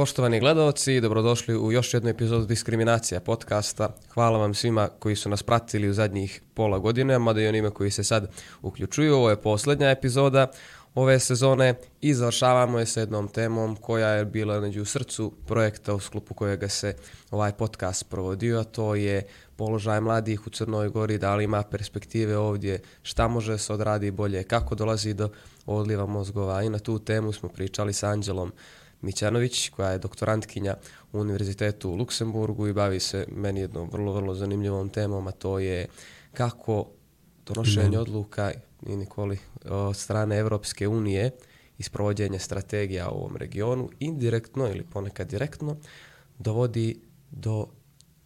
Poštovani gledalci, dobrodošli u još jednu epizodu Diskriminacija podcasta. Hvala vam svima koji su nas pratili u zadnjih pola godine, mada i onima koji se sad uključuju. Ovo je poslednja epizoda ove sezone i završavamo je sa jednom temom koja je bila među srcu projekta u sklopu kojega se ovaj podcast provodio, a to je položaj mladih u Crnoj Gori, da li ima perspektive ovdje, šta može se odradi bolje, kako dolazi do odliva mozgova i na tu temu smo pričali sa Anđelom Mićanović, koja je doktorantkinja u Univerzitetu u Luksemburgu i bavi se meni jednom vrlo, vrlo zanimljivom temom, a to je kako donošenje mm. odluka i Nikoli od strane Evropske unije i sprovođenje strategija u ovom regionu indirektno ili ponekad direktno dovodi do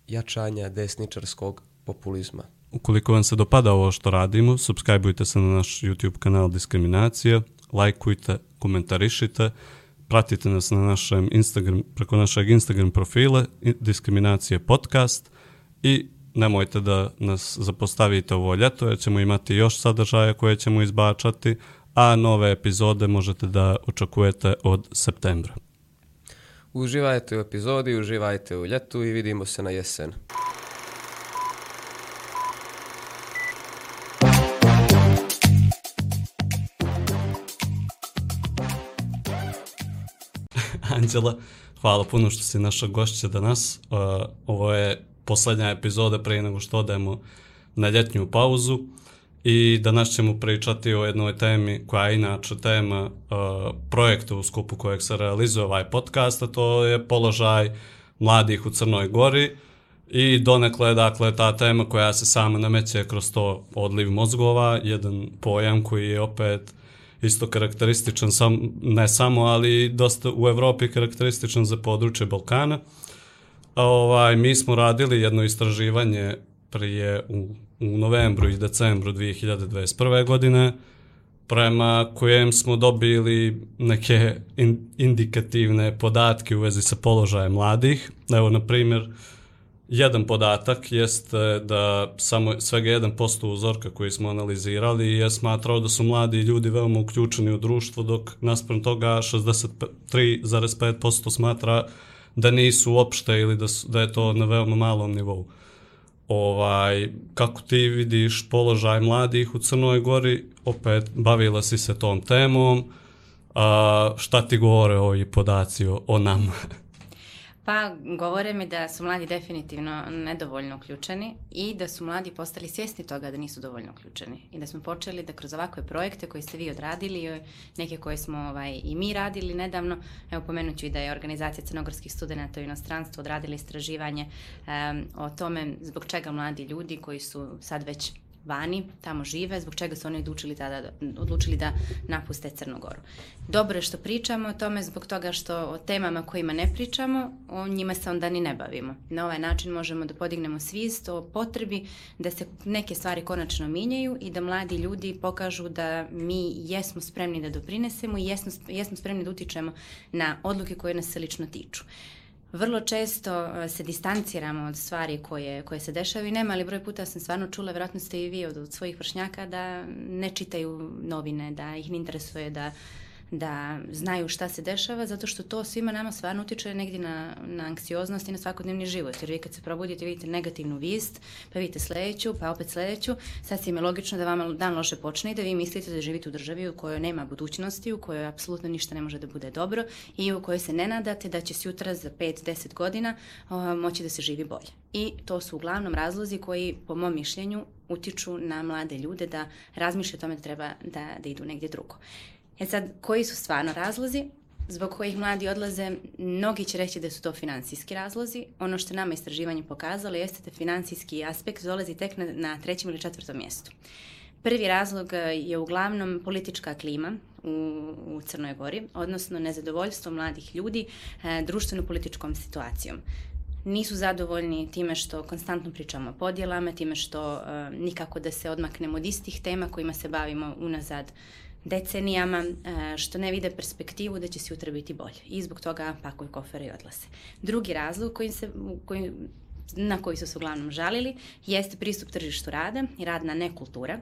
jačanja desničarskog populizma. Ukoliko vam se dopada ovo što radimo, subscribeujte se na naš YouTube kanal Diskriminacija, lajkujte, komentarišite, pratite nas na našem Instagram, preko našeg Instagram profile Diskriminacije podcast i nemojte da nas zapostavite ovo ljeto jer ćemo imati još sadržaja koje ćemo izbačati, a nove epizode možete da očekujete od septembra. Uživajte u epizodi, uživajte u ljetu i vidimo se na jesen. Anđela, hvala puno što si naša gošća danas. Uh, ovo je poslednja epizoda prije nego što odemo na ljetnju pauzu. I danas ćemo pričati o jednoj temi koja je inače tema uh, projekta u skupu kojeg se realizuje ovaj podcast, a to je položaj mladih u Crnoj Gori. I donekle dakle ta tema koja se sama nameće kroz to odliv mozgova, jedan pojam koji je opet isto karakterističan sam, ne samo, ali dosta u Evropi karakterističan za područje Balkana. Ovaj, mi smo radili jedno istraživanje prije u, u novembru i decembru 2021. godine prema kojem smo dobili neke in, indikativne podatke u vezi sa položajem mladih. Evo, na primjer, jedan podatak jeste da samo svega 1% uzorka koji smo analizirali je smatrao da su mladi ljudi veoma uključeni u društvo, dok naspram toga 63,5% smatra da nisu uopšte ili da, su, da je to na veoma malom nivou. Ovaj, kako ti vidiš položaj mladih u Crnoj Gori, opet bavila si se tom temom, a, šta ti govore ovi podaci o, o nama? Pa govore mi da su mladi definitivno nedovoljno uključeni i da su mladi postali svjesni toga da nisu dovoljno uključeni i da smo počeli da kroz ovakve projekte koje ste vi odradili, neke koje smo ovaj, i mi radili nedavno, evo pomenuću i da je organizacija crnogorskih studenta u inostranstvu odradila istraživanje um, o tome zbog čega mladi ljudi koji su sad već vani, tamo žive, zbog čega su oni odlučili, tada, da, odlučili da napuste Crnogoru. Dobro je što pričamo o tome zbog toga što o temama kojima ne pričamo, o njima se onda ni ne bavimo. Na ovaj način možemo da podignemo svist o potrebi da se neke stvari konačno minjaju i da mladi ljudi pokažu da mi jesmo spremni da doprinesemo i jesmo, jesmo spremni da utičemo na odluke koje nas se lično tiču vrlo često e, se distanciramo od stvari koje, koje se dešavaju i nema, ali broj puta sam stvarno čula, vjerojatno ste i vi od, od svojih vršnjaka, da ne čitaju novine, da ih ne interesuje da da znaju šta se dešava, zato što to svima nama stvarno utiče negdje na, na anksioznost i na svakodnevni život. Jer vi kad se probudite vidite negativnu vist, pa vidite sledeću, pa opet sledeću, sasvim je logično da vama dan loše počne i da vi mislite da živite u državi u kojoj nema budućnosti, u kojoj apsolutno ništa ne može da bude dobro i u kojoj se ne nadate da će sutra za 5-10 godina o, moći da se živi bolje. I to su uglavnom razlozi koji, po mom mišljenju, utiču na mlade ljude da razmišljaju o tome da treba da, da idu negdje drugo. E sad, koji su stvarno razlozi? zbog kojih mladi odlaze, mnogi će reći da su to finansijski razlozi. Ono što nama istraživanje pokazalo jeste da finansijski aspekt dolazi tek na, na trećem ili četvrtom mjestu. Prvi razlog je uglavnom politička klima u, u Crnoj Gori, odnosno nezadovoljstvo mladih ljudi e, društveno-političkom situacijom. Nisu zadovoljni time što konstantno pričamo o podjelama, time što e, nikako da se odmaknemo od istih tema kojima se bavimo unazad decenijama, e, što ne vide perspektivu da će sutra biti bolje. I zbog toga pakuju kofere i odlase. Drugi razlog koji se, koji, na koji su se uglavnom žalili jeste pristup tržištu rada i radna nekultura.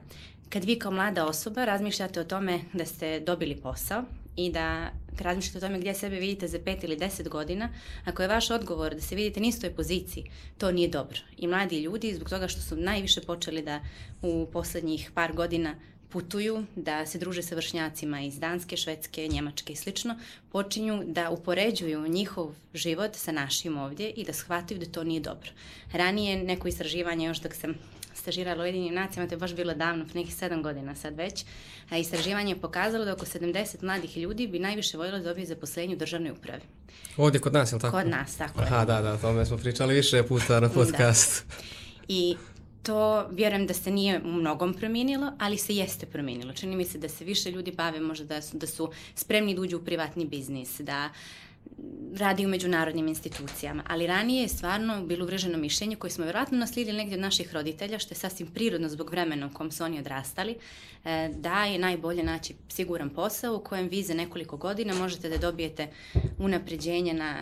Kad vi kao mlada osoba razmišljate o tome da ste dobili posao i da razmišljate o tome gdje sebe vidite za pet ili deset godina, ako je vaš odgovor da se vidite na istoj poziciji, to nije dobro. I mladi ljudi, zbog toga što su najviše počeli da u poslednjih par godina putuju, da se druže sa vršnjacima iz Danske, Švedske, Njemačke i slično, počinju da upoređuju njihov život sa našim ovdje i da shvataju da to nije dobro. Ranije neko istraživanje, još dok sam stažirala u jedinim nacijama, to je baš bilo davno, nekih sedam godina sad već, a istraživanje je pokazalo da oko 70 mladih ljudi bi najviše voljelo da dobije zaposlenje u državnoj upravi. Ovdje kod nas, je li tako? Kod nas, tako Aha, je. da, da, o tome smo pričali više puta na podcastu. Da. I to vjerujem da se nije u mnogom promijenilo, ali se jeste promijenilo. Čini mi se da se više ljudi bave možda da su, da su spremni da uđu u privatni biznis, da radi u međunarodnim institucijama, ali ranije je stvarno bilo uvreženo mišljenje koje smo vjerojatno naslijedili negdje od naših roditelja, što je sasvim prirodno zbog vremena u kom su oni odrastali, e, da je najbolje naći siguran posao u kojem vi za nekoliko godina možete da dobijete unapređenje na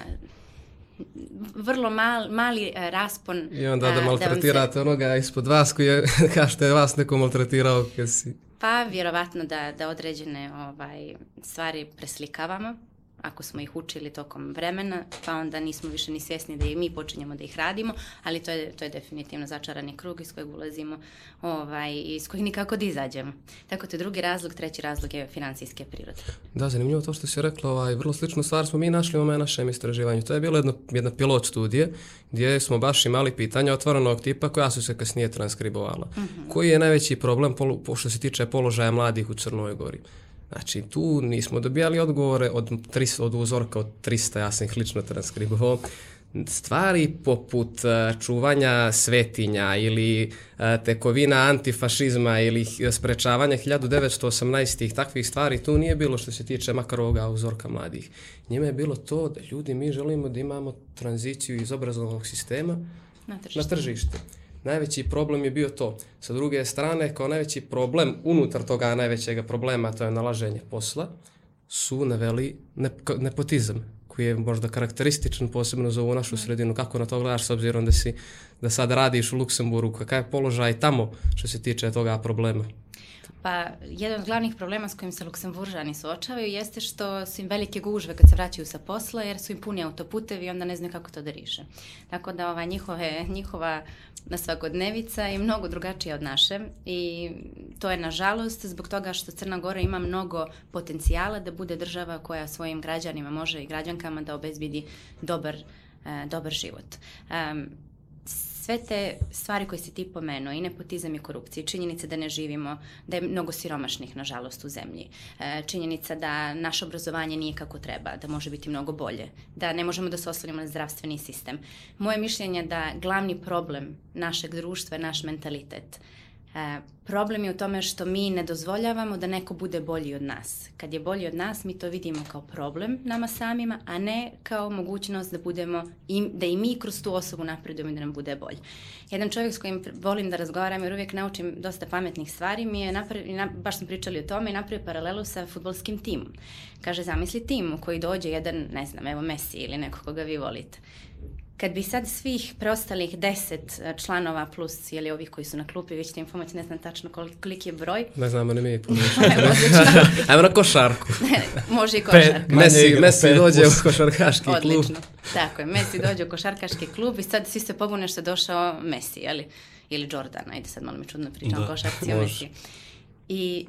vrlo mal, mali e, raspon. I onda da, da maltretirate da se... onoga ispod vas koji je, kao što je vas neko maltretirao kad si... Pa, vjerovatno da, da određene ovaj, stvari preslikavamo ako smo ih učili tokom vremena, pa onda nismo više ni svjesni da i mi počinjemo da ih radimo, ali to je, to je definitivno začarani krug iz kojeg ulazimo ovaj, i iz kojeg nikako da izađemo. Tako to je drugi razlog, treći razlog je financijske prirode. Da, zanimljivo to što si rekla, ovaj, vrlo sličnu stvar smo mi našli u našem istraživanju. To je bilo jedno, jedna pilot studije gdje smo baš imali pitanja otvorenog tipa koja su se kasnije transkribovala. Mm -hmm. Koji je najveći problem po, što se tiče položaja mladih u Crnoj Gori? Znači, tu nismo dobijali odgovore od, 300, od uzorka od 300, ja sam ih lično transkribovao, stvari poput uh, čuvanja svetinja ili uh, tekovina antifašizma ili sprečavanja 1918. takvih stvari, tu nije bilo što se tiče makar ovoga uzorka mladih. Njima je bilo to da ljudi, mi želimo da imamo tranziciju iz obrazovnog sistema na tržište. Na tržište. Najveći problem je bio to. Sa druge strane, kao najveći problem unutar toga najvećeg problema, to je nalaženje posla, su naveli nepotizam, koji je možda karakterističan posebno za ovu našu sredinu. Kako na to gledaš s obzirom da si da sad radiš u Luksemburgu, kakav je položaj tamo što se tiče toga problema? Pa, jedan od glavnih problema s kojim se Luksemburžani suočavaju jeste što su im velike gužve kad se vraćaju sa posla, jer su im puni autoputevi i onda ne znaju kako to da riše. Tako da ova njihove, njihova na svakodnevica je mnogo drugačija od naše i to je nažalost zbog toga što Crna Gora ima mnogo potencijala da bude država koja svojim građanima može i građankama da obezbidi dobar, uh, dobar život. Um, sve te stvari koje si ti pomenuo, i nepotizam i korupcija, činjenica da ne živimo, da je mnogo siromašnih, nažalost, u zemlji, e, činjenica da naše obrazovanje nije kako treba, da može biti mnogo bolje, da ne možemo da se oslonimo na zdravstveni sistem. Moje mišljenje da glavni problem našeg društva je naš mentalitet. E, problem je u tome što mi ne dozvoljavamo da neko bude bolji od nas. Kad je bolji od nas, mi to vidimo kao problem nama samima, a ne kao mogućnost da budemo, i, da i mi kroz tu osobu napredujemo i da nam bude bolje. Jedan čovjek s kojim volim da razgovaram jer uvijek naučim dosta pametnih stvari mi je, napravio, na, baš smo pričali o tome i napravio paralelu sa futbolskim timom. Kaže, zamisli tim u koji dođe jedan, ne znam, evo Messi ili neko koga vi volite Kad bi sad svih preostalih deset e, članova plus ili ovih koji su na klupi, vi ćete im pomoći, ne znam tačno koliki je broj. Ne znamo ni mi. Ajmo na košarku. Može i košarku. Messi, Messi dođe u košarkaški klub. Odlično. Tako je, Messi dođe u košarkaški klub i sad svi se pobune što je došao Messi, jeli? Ili Jordan, ajde sad malo mi čudno pričam da, košarci o Messi. I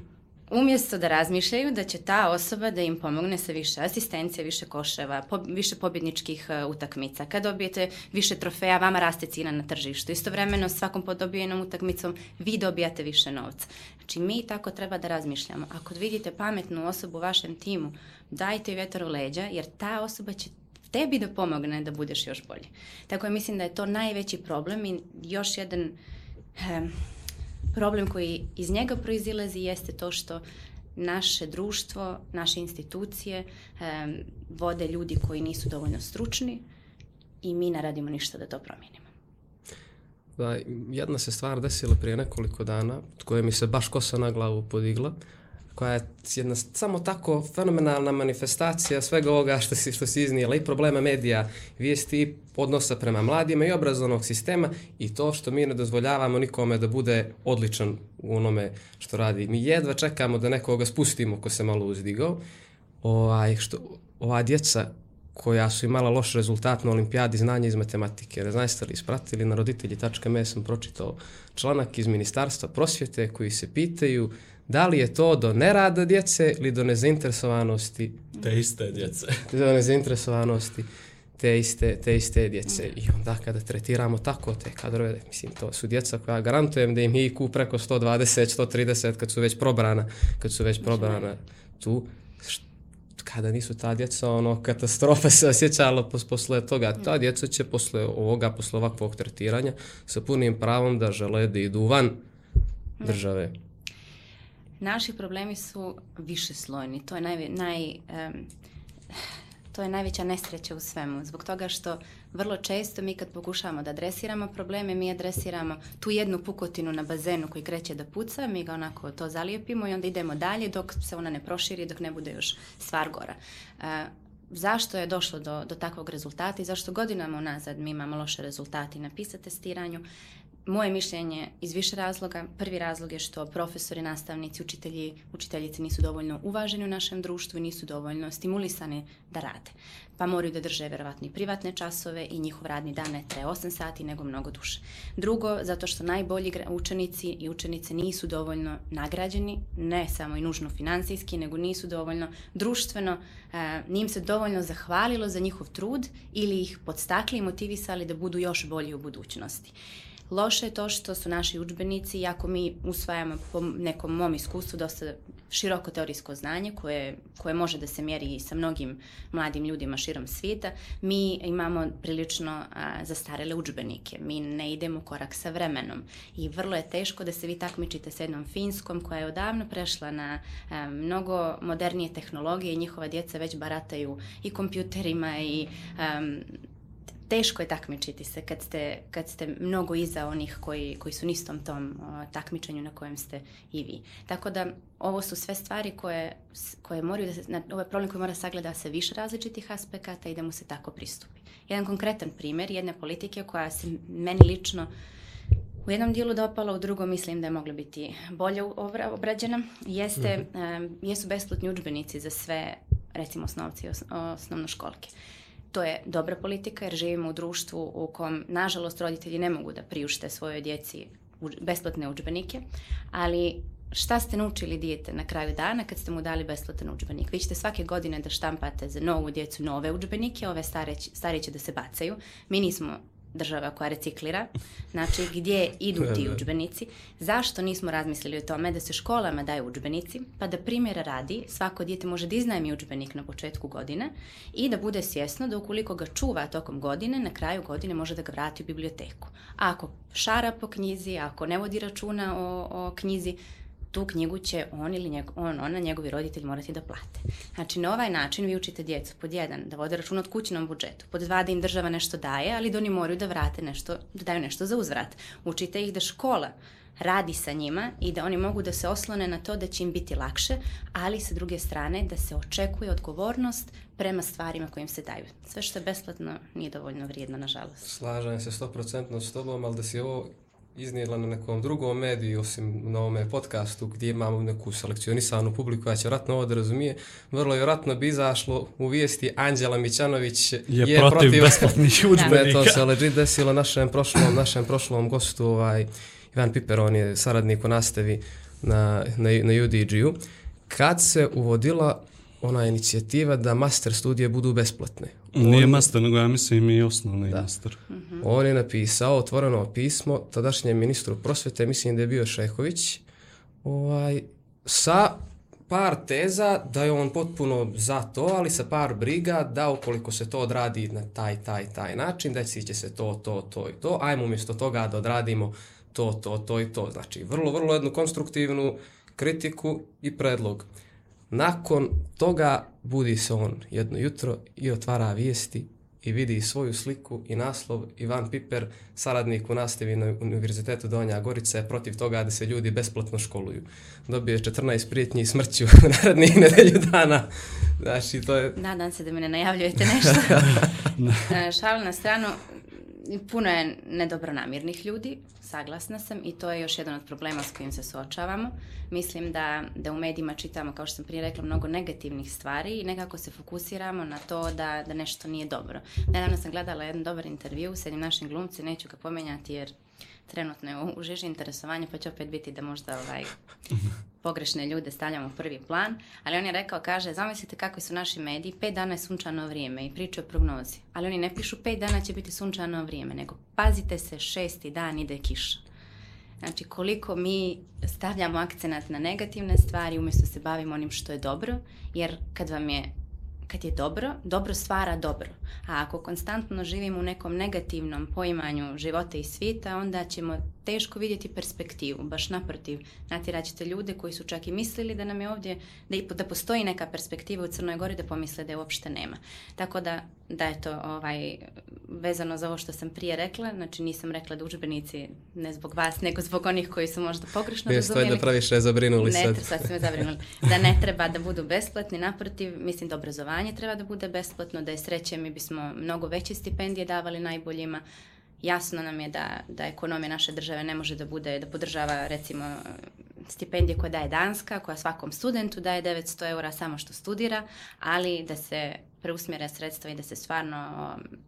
umjesto da razmišljaju da će ta osoba da im pomogne sa više asistencije, više koševa, po, više pobjedničkih uh, utakmica. Kad dobijete više trofeja, vama raste cina na tržištu. Istovremeno svakom podobijenom utakmicom vi dobijate više novca. Znači mi tako treba da razmišljamo. Ako vidite pametnu osobu u vašem timu, dajte joj vjetar u leđa, jer ta osoba će tebi da pomogne da budeš još bolji. Tako je mislim da je to najveći problem i još jedan um, problem koji iz njega proizilazi jeste to što naše društvo, naše institucije um, vode ljudi koji nisu dovoljno stručni i mi ne radimo ništa da to promijenimo. Da, jedna se stvar desila prije nekoliko dana, koja mi se baš kosa na glavu podigla koja je jedna samo tako fenomenalna manifestacija svega ovoga što si, što si iznijela i problema medija, vijesti odnosa prema mladima i obrazovnog sistema i to što mi ne dozvoljavamo nikome da bude odličan u onome što radi. Mi jedva čekamo da nekoga spustimo ko se malo uzdigao. ovaj, što, ova djeca koja su imala loš rezultat na olimpijadi znanja iz matematike. Ne znaš ste li ispratili na roditelji.me sam pročitao članak iz Ministarstva prosvjete koji se pitaju da li je to do nerada djece ili do nezainteresovanosti Te iste djece. do nezainteresovanosti te iste, te iste djece. I onda kada tretiramo tako te kadrove, mislim, to su djeca koja garantujem da im je IQ preko 120, 130 kad su već probrana, kad su već probrana tu, št- kada nisu ta djeca, ono, katastrofa se osjećala pos, posle toga. Ta djeca će posle ovoga, posle ovakvog tretiranja, sa punim pravom da žele da idu van države. Naši problemi su više slojni. To je naj, naj em, to je najveća nesreća u svemu. Zbog toga što vrlo često mi kad pokušavamo da adresiramo probleme, mi adresiramo tu jednu pukotinu na bazenu koji kreće da puca, mi ga onako to zalijepimo i onda idemo dalje dok se ona ne proširi, dok ne bude još stvar gora. E, zašto je došlo do, do takvog rezultata i zašto godinama unazad mi imamo loše rezultate na PISA testiranju? Moje mišljenje iz više razloga. Prvi razlog je što profesori, nastavnici, učitelji, učiteljice nisu dovoljno uvaženi u našem društvu i nisu dovoljno stimulisani da rade. Pa moraju da drže verovatno i privatne časove i njihov radni dan ne traje 8 sati nego mnogo duže. Drugo, zato što najbolji učenici i učenice nisu dovoljno nagrađeni, ne samo i nužno finansijski, nego nisu dovoljno društveno, e, nije se dovoljno zahvalilo za njihov trud ili ih podstakli i motivisali da budu još bolji u budućnosti. Loše je to što su naši udžbenici, iako mi usvajamo po nekom mom iskustvu dosta široko teorijsko znanje koje, koje može da se mjeri i sa mnogim mladim ljudima širom svijeta, mi imamo prilično a, zastarele udžbenike. Mi ne idemo korak sa vremenom i vrlo je teško da se vi takmičite sa jednom Finskom koja je odavno prešla na a, mnogo modernije tehnologije i njihova djeca već barataju i kompjuterima i um, teško je takmičiti se kad ste, kad ste mnogo iza onih koji, koji su nistom tom o, takmičenju na kojem ste i vi. Tako da ovo su sve stvari koje, koje moraju da se, na, ovo je problem koji mora sagleda sa više različitih aspekata i da mu se tako pristupi. Jedan konkretan primjer jedne politike koja se meni lično u jednom dijelu dopala, u drugom mislim da je mogla biti bolje obra- obrađena, jeste, em, jesu besplatni udžbenici za sve, recimo osnovci i os, osnovnoškolke. To je dobra politika jer živimo u društvu u kom, nažalost, roditelji ne mogu da priušte svojoj djeci besplatne udžbenike, ali šta ste naučili dijete na kraju dana kad ste mu dali besplatan udžbenik? Vi ćete svake godine da štampate za novu djecu nove udžbenike, ove stare, stare će da se bacaju. Mi nismo država koja reciklira, znači gdje idu ti udžbenici, zašto nismo razmislili o tome da se školama daju udžbenici, pa da primjera radi, svako dijete može da iznajmi udžbenik na početku godine i da bude svjesno da ukoliko ga čuva tokom godine, na kraju godine može da ga vrati u biblioteku. A ako šara po knjizi, ako ne vodi računa o, o knjizi, tu knjigu će on ili njeg, on, ona, njegovi roditelji morati da plate. Znači, na ovaj način vi učite djecu, pod jedan, da vode račun od kućnom budžetu, pod dva, da im država nešto daje, ali da oni moraju da vrate nešto, da daju nešto za uzvrat. Učite ih da škola radi sa njima i da oni mogu da se oslone na to da će im biti lakše, ali sa druge strane da se očekuje odgovornost prema stvarima koje im se daju. Sve što je besplatno nije dovoljno vrijedno, nažalost. Slažem se 100% s tobom, ali da si ovo iznijela na nekom drugom mediju, osim na ovome podcastu gdje imamo neku selekcionisanu publiku koja će vratno ovo da razumije, vrlo vjerojatno bi izašlo u vijesti Anđela Mićanović Je, protiv, besplatnih Ne, udžbenika. to se legit desilo našem prošlom, našem prošlom gostu, ovaj, Ivan Piper, on je saradnik u nastavi na, na, na UDG-u. Kad se uvodila ona inicijativa da master studije budu besplatne. Nije On- master, nego ja mislim i osnovni master. On je napisao otvoreno pismo tadašnjem ministru prosvete, mislim da je bio Šehović, ovaj, sa par teza da je on potpuno za to, ali sa par briga da ukoliko se to odradi na taj, taj, taj način, desit će se to, to, to i to, ajmo umjesto toga da odradimo to, to, to i to. Znači, vrlo, vrlo jednu konstruktivnu kritiku i predlog. Nakon toga budi se on jedno jutro i otvara vijesti i vidi svoju sliku i naslov Ivan Piper, saradnik u nastavi na Univerzitetu Donja Gorica je protiv toga da se ljudi besplatno školuju. Dobio je 14 prijetnji smrću u narednih nedelju dana. Znači, to je... Nadam se da mi ne najavljujete nešto. E, Šalu na stranu, puno je nedobronamirnih ljudi, saglasna sam i to je još jedan od problema s kojim se suočavamo. Mislim da, da u medijima čitamo, kao što sam prije rekla, mnogo negativnih stvari i nekako se fokusiramo na to da, da nešto nije dobro. Nedavno sam gledala jedan dobar intervju s jednim našim glumcem, neću ga pomenjati jer trenutno je u, žiži interesovanja, pa će opet biti da možda ovaj, pogrešne ljude stavljamo u prvi plan, ali on je rekao, kaže, zamislite kakvi su naši mediji, pet dana je sunčano vrijeme i pričaju o prognozi, ali oni ne pišu pet dana će biti sunčano vrijeme, nego pazite se, šesti dan ide kiša. Znači, koliko mi stavljamo akcenat na negativne stvari umjesto se bavimo onim što je dobro, jer kad vam je kad je dobro, dobro stvara dobro. A ako konstantno živimo u nekom negativnom poimanju života i svijeta, onda ćemo teško vidjeti perspektivu, baš naprotiv. Natjerat ćete ljude koji su čak i mislili da nam je ovdje, da, da postoji neka perspektiva u Crnoj Gori, da pomisle da je uopšte nema. Tako da, da je to ovaj, vezano za ovo što sam prije rekla, znači nisam rekla da učbenici ne zbog vas, nego zbog onih koji su možda pogrešno razumijeli. da previše zabrinuli ne, sad. sad me zabrinuli. Da ne treba da budu besplatni, naprotiv, mislim da obrazovanje treba da bude besplatno, da je sreće, mi bismo mnogo veće stipendije davali najboljima, jasno nam je da, da ekonomija naše države ne može da bude, da podržava recimo stipendije koje daje Danska, koja svakom studentu daje 900 eura samo što studira, ali da se preusmjere sredstva i da se stvarno um,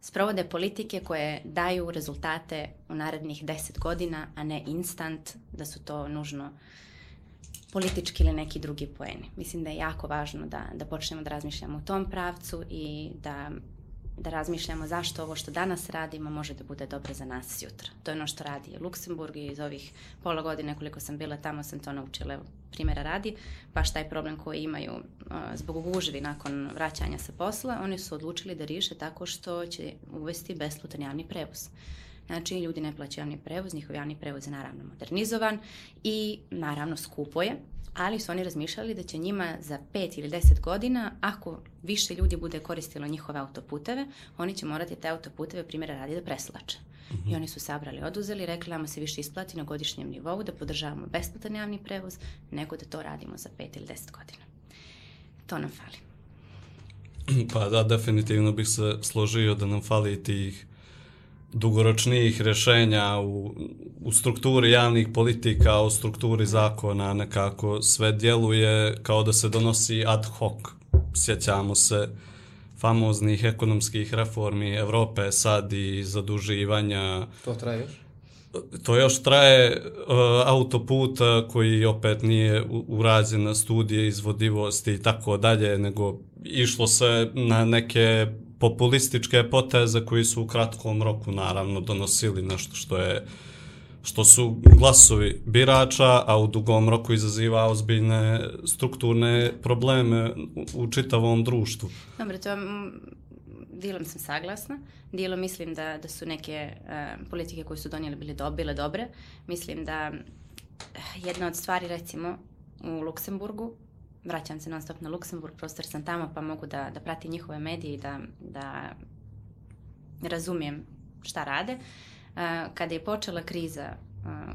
sprovode politike koje daju rezultate u narednih 10 godina, a ne instant, da su to nužno politički ili neki drugi poeni. Mislim da je jako važno da, da počnemo da razmišljamo u tom pravcu i da da razmišljamo zašto ovo što danas radimo može da bude dobro za nas jutra. To je ono što radi Luksemburg i iz ovih pola godine koliko sam bila tamo sam to naučila. Evo, primjera radi, baš taj problem koji imaju uh, zbog gužvi nakon vraćanja sa posla, oni su odlučili da riješe tako što će uvesti besplatan javni prevoz. Znači, ljudi ne plaćaju javni prevoz, njihov javni prevoz je naravno modernizovan i naravno skupo je, ali su oni razmišljali da će njima za pet ili deset godina, ako više ljudi bude koristilo njihove autoputeve, oni će morati te autoputeve primjera radi da preslače. Mm -hmm. I oni su sabrali, oduzeli, rekli nama se više isplati na godišnjem nivou da podržavamo besplatan javni prevoz, nego da to radimo za pet ili deset godina. To nam fali. Pa da, definitivno bih se složio da nam fali tih dugoročnijih rešenja u, u strukturi javnih politika, u strukturi zakona, nekako sve djeluje kao da se donosi ad hoc. Sjećamo se famoznih ekonomskih reformi Evrope sad i zaduživanja. To traje još? To još traje uh, autoput koji opet nije urađen na studije izvodivosti i tako dalje, nego išlo se na neke populističke poteze koji su u kratkom roku naravno donosili nešto što je što su glasovi birača, a u dugom roku izaziva ozbiljne strukturne probleme u, u čitavom društvu. Dobro, to dijelom sam saglasna, dijelom mislim da, da su neke uh, politike koje su donijeli bile, do, dobre. Mislim da jedna od stvari recimo u Luksemburgu vraćam se non stop na Luksemburg, prostor sam tamo pa mogu da, da pratim njihove medije i da, da razumijem šta rade. Kada je počela kriza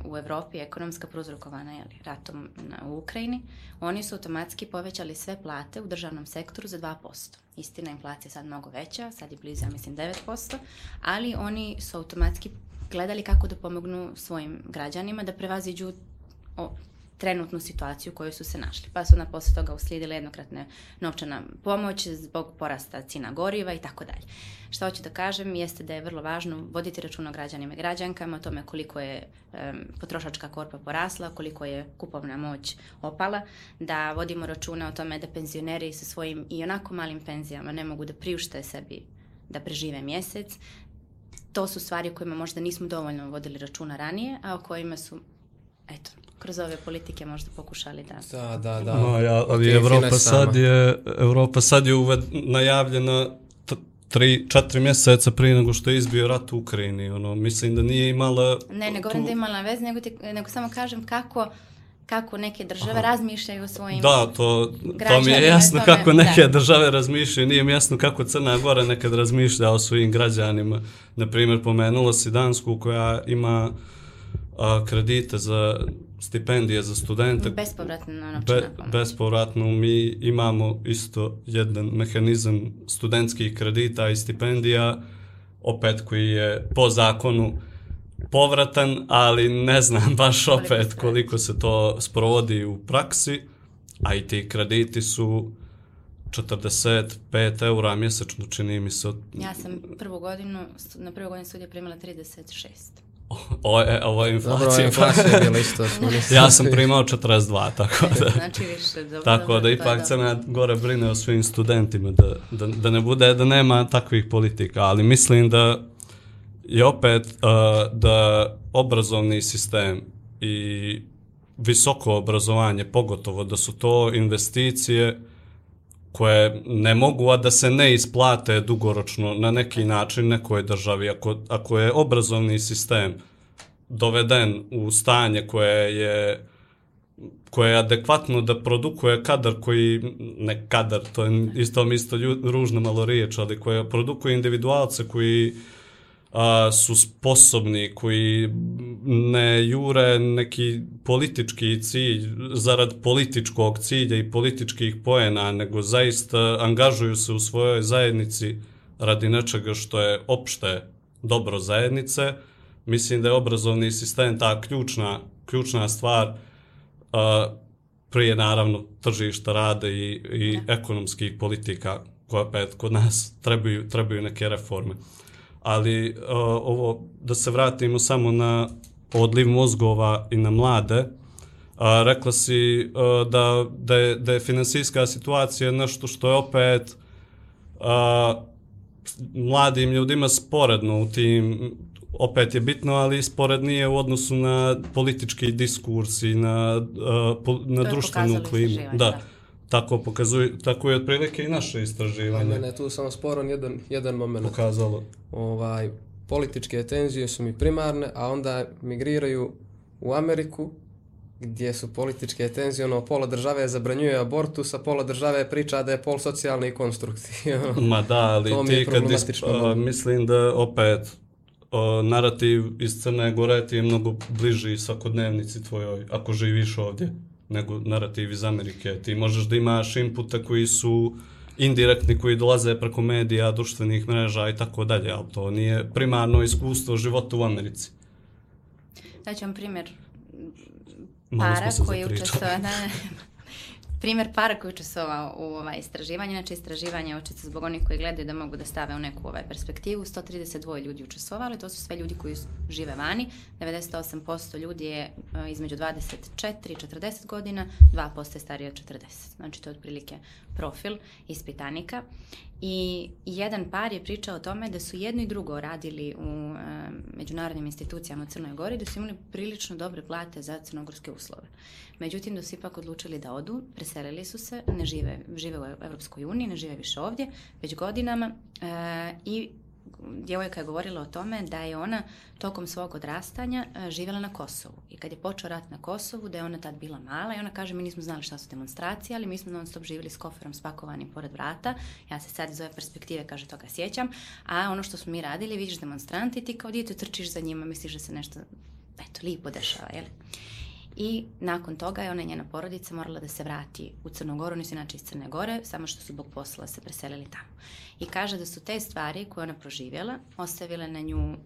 u Evropi, ekonomska prouzrokovana je ratom u Ukrajini, oni su automatski povećali sve plate u državnom sektoru za 2%. Istina, inflacija je sad mnogo veća, sad je blizu, mislim, 9%, ali oni su automatski gledali kako da pomognu svojim građanima da prevaziđu trenutnu situaciju u kojoj su se našli. Pa su na posle toga uslijedile jednokratne novčana pomoć zbog porasta cina goriva i tako dalje. Šta hoću da kažem jeste da je vrlo važno voditi račun o građanima i građankama, o tome koliko je um, potrošačka korpa porasla, koliko je kupovna moć opala, da vodimo računa o tome da penzioneri sa svojim i onako malim penzijama ne mogu da priušte sebi da prežive mjesec. To su stvari o kojima možda nismo dovoljno vodili računa ranije, a o kojima su, eto, kroz ove politike možda pokušali da... Da, da, da. No, ja, ali Evropa sad je, Evropa sad je uved, najavljena tri, četiri mjeseca prije nego što je izbio rat u Ukrajini. Ono, mislim da nije imala... Ne, ne govorim tu... da imala veze, nego, ti, nego samo kažem kako kako neke države Aha. razmišljaju o svojim Da, to, to mi je jasno tome, kako neke da. države razmišljaju. Nije mi jasno kako Crna Gora nekad razmišlja o svojim građanima. Naprimjer, pomenula si Dansku koja ima a, kredite za stipendije za studente. Bespovratno novčana Be, Bespovratno mi imamo isto jedan mehanizam studentskih kredita i stipendija opet koji je po zakonu povratan, ali ne znam baš opet koliko se to sprovodi u praksi, a i ti krediti su 45 eura mjesečno, čini mi se. Ja sam prvu godinu, na prvu godinu studija primala 36. Ovo je, ovo je Dobro, inflacija. inflacija je bila isto. ja sam primao 42, tako da... Znači više. Dobro, Tako dobro, da ipak. Crna Gora brine o svim studentima, da, da, da ne bude, da nema takvih politika, ali mislim da je opet uh, da obrazovni sistem i visoko obrazovanje, pogotovo da su to investicije koje ne mogu, a da se ne isplate dugoročno na neki način nekoj državi. Ako, ako je obrazovni sistem doveden u stanje koje je koje je adekvatno da produkuje kadar koji, ne kadar, to je isto isto lju, ružno malo riječ, ali koje produkuje individualce koji a, su sposobni, koji ne jure neki politički cilj zarad političkog cilja i političkih poena, nego zaista angažuju se u svojoj zajednici radi nečega što je opšte dobro zajednice. Mislim da je obrazovni sistem ta ključna, ključna stvar a, prije naravno tržišta rade i, i ekonomskih politika koje opet kod nas trebaju, trebaju neke reforme. Ali a, ovo, da se vratimo samo na odliv mozgova i na mlade, a, rekla si a, da, da, je, da je finansijska situacija nešto što je opet a, mladim ljudima sporedno u tim opet je bitno, ali spored nije u odnosu na politički diskurs i na, uh, po, na društvenu klimu. Da. da. Tako, pokazuje, tako je otprilike i naše A istraživanje Mene je tu samo sporan jedan, jedan moment. pokazalo. Ovaj, političke tenzije su mi primarne, a onda migriraju u Ameriku, gdje su političke tenzije, ono, pola države zabranjuje abortus, a pola države priča da je pol socijalni konstrukti. ono. Ma da, ali ti kad is, problematično a, malo. mislim da opet a, narativ iz Crne Gore ti je mnogo bliži svakodnevnici tvojoj, ako živiš ovdje, nego narativ iz Amerike. Ti možeš da imaš inputa koji su indirektni, koji dolaze preko medija, društvenih mreža i tako dalje, ali to nije primarno iskustvo života u Americi. Daću vam primjer para koji je učestvovao, da. primjer para koji učestvovao u ovaj istraživanje, znači istraživanje je očisto zbog onih koji gledaju da mogu da stave u neku ovaj perspektivu, 132 ljudi učestvovali, to su sve ljudi koji žive vani, 98% ljudi je e, između 24 i 40 godina, 2% je starije od 40, znači to je otprilike profil ispitanika i jedan par je pričao o tome da su jedno i drugo radili u e, međunarodnim institucijama u Crnoj Gori, da su imali prilično dobre plate za crnogorske uslove. Međutim, da su ipak odlučili da odu, preselili su se, ne žive, žive u Evropskoj uniji, ne žive više ovdje, već godinama e, i djevojka je govorila o tome da je ona tokom svog odrastanja e, živjela na Kosovu. I kad je počeo rat na Kosovu, da je ona tad bila mala i ona kaže mi nismo znali šta su demonstracije, ali mi smo non stop živjeli s koferom spakovanim pored vrata. Ja se sad iz ove perspektive, kaže, toga sjećam. A ono što smo mi radili, vidiš demonstranti, ti kao dijete trčiš za njima, misliš da se nešto, eto, lipo dešava, jel? I nakon toga je ona i njena porodica morala da se vrati u Crnu Goru, oni su inače iz Crne Gore, samo što su zbog posla se preselili tamo. I kaže da su te stvari koje ona proživjela ostavile na nju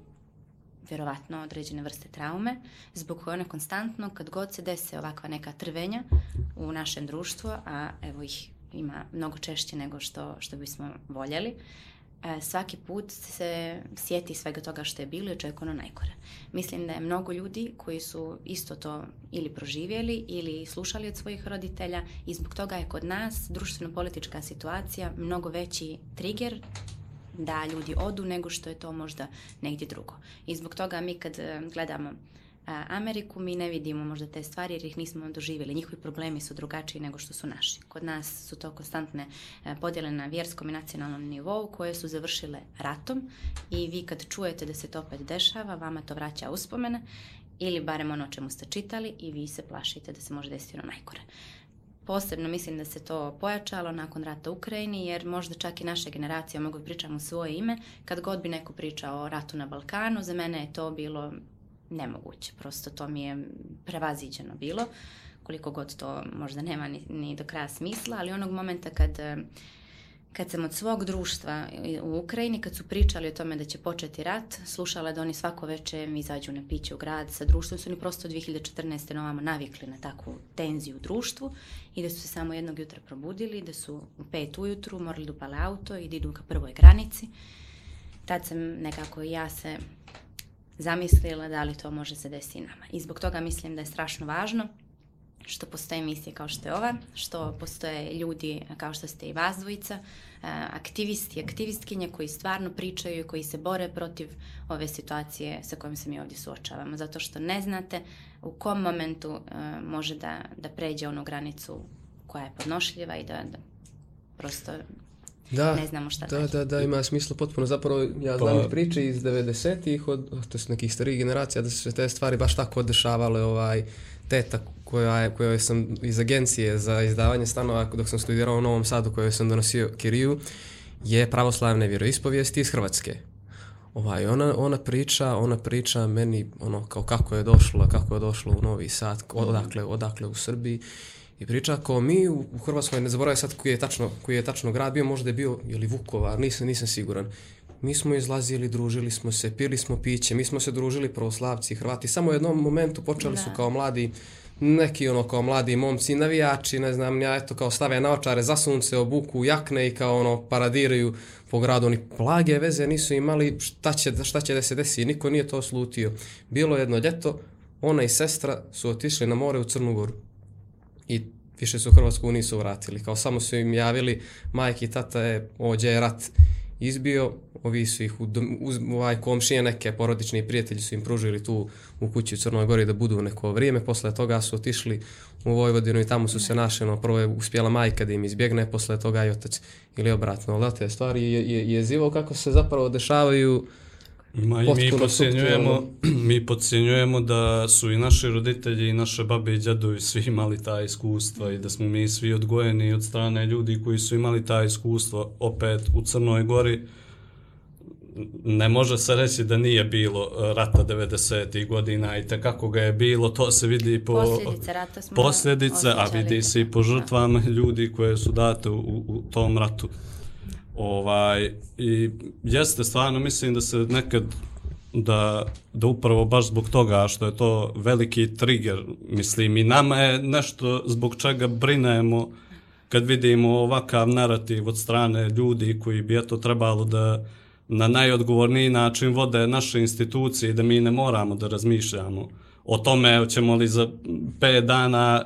vjerovatno određene vrste traume, zbog koje ona konstantno, kad god se dese ovakva neka trvenja u našem društvu, a evo ih ima mnogo češće nego što, što bismo voljeli, svaki put se sjeti svega toga što je bilo i očekuje ono najgore. Mislim da je mnogo ljudi koji su isto to ili proživjeli ili slušali od svojih roditelja i zbog toga je kod nas društveno-politička situacija mnogo veći trigger da ljudi odu nego što je to možda negdje drugo. I zbog toga mi kad e, gledamo Ameriku, mi ne vidimo možda te stvari jer ih nismo doživjeli. Njihovi problemi su drugačiji nego što su naši. Kod nas su to konstantne e, podjele na vjerskom i nacionalnom nivou koje su završile ratom i vi kad čujete da se to opet dešava, vama to vraća uspomene ili barem ono čemu ste čitali i vi se plašite da se može desiti ono najgore. Posebno mislim da se to pojačalo nakon rata u Ukrajini, jer možda čak i naša generacija, mogu da pričam u svoje ime, kad god bi neko pričao o ratu na Balkanu, za mene je to bilo nemoguće. Prosto to mi je prevaziđeno bilo, koliko god to možda nema ni, ni do kraja smisla, ali onog momenta kad, kad sam od svog društva u Ukrajini, kad su pričali o tome da će početi rat, slušala da oni svako veče izađu na piće u grad sa društvom, su oni prosto 2014. novamo navikli na takvu tenziju u društvu i da su se samo jednog jutra probudili, da su u pet ujutru morali da upale auto i da idu ka prvoj granici. Tad sam nekako ja se zamislila da li to može se desiti nama. I zbog toga mislim da je strašno važno što postoje emisije kao što je ova, što postoje ljudi kao što ste i vas dvojica, e, aktivisti, aktivistkinje koji stvarno pričaju i koji se bore protiv ove situacije sa kojom se mi ovdje suočavamo. Zato što ne znate u kom momentu uh, može da, da pređe onu granicu koja je podnošljiva i da, da prosto da, ne znamo šta da, da, da, ima smisla potpuno. Zapravo, ja znam pa... priče iz 90-ih, od, od, od nekih starijih generacija, da su se te stvari baš tako dešavale, ovaj, teta koja je, kojoj sam iz agencije za izdavanje stanova dok sam studirao u Novom Sadu kojoj sam donosio kiriju je pravoslavne vjeroispovijesti iz Hrvatske. Ovaj, ona, ona priča, ona priča meni ono kao kako je došlo, kako je došlo u Novi Sad, odakle, odakle u Srbiji. I priča kao mi u, u Hrvatskoj, ne zaboravim sad koji je tačno, koji je tačno grad bio, možda je bio ili Vukovar, nisam, nisam siguran mi smo izlazili, družili smo se, pili smo piće, mi smo se družili pravoslavci, Hrvati. Samo u jednom momentu počeli da. su kao mladi, neki ono kao mladi momci, navijači, ne znam, ja eto kao stave naočare za sunce, obuku jakne i kao ono paradiraju po gradu. Oni plage veze nisu imali šta će, šta će da se desi, niko nije to slutio. Bilo jedno ljeto, ona i sestra su otišli na more u Crnu Goru. I više su Hrvatsku nisu vratili. Kao samo su im javili, majke i tata je, ođe je rat izbio, ovi su ih, uz, ovaj komšije neke porodični prijatelji su im pružili tu u kući u Crnoj Gori da budu neko vrijeme, posle toga su otišli u Vojvodinu i tamo su se našli, no, prvo je uspjela majka da im izbjegne, posle toga i otac ili obratno, ali te stvari je, je, je zivo kako se zapravo dešavaju Ma i mi podcjenjujemo, mi podcjenjujemo da su i naši roditelji i naše babe i djedovi svi imali ta iskustva i da smo mi svi odgojeni od strane ljudi koji su imali ta iskustva opet u Crnoj Gori ne može se reći da nije bilo rata 90. godina i kako ga je bilo, to se vidi po posljedice, rata smo posljedice a vidi se i po žrtvama ljudi koje su date u, u tom ratu. Ovaj, I jeste stvarno, mislim da se nekad da, da upravo baš zbog toga što je to veliki trigger, mislim i nama je nešto zbog čega brinemo kad vidimo ovakav narativ od strane ljudi koji bi eto trebalo da na najodgovorniji način vode naše institucije da mi ne moramo da razmišljamo o tome ćemo li za 5 dana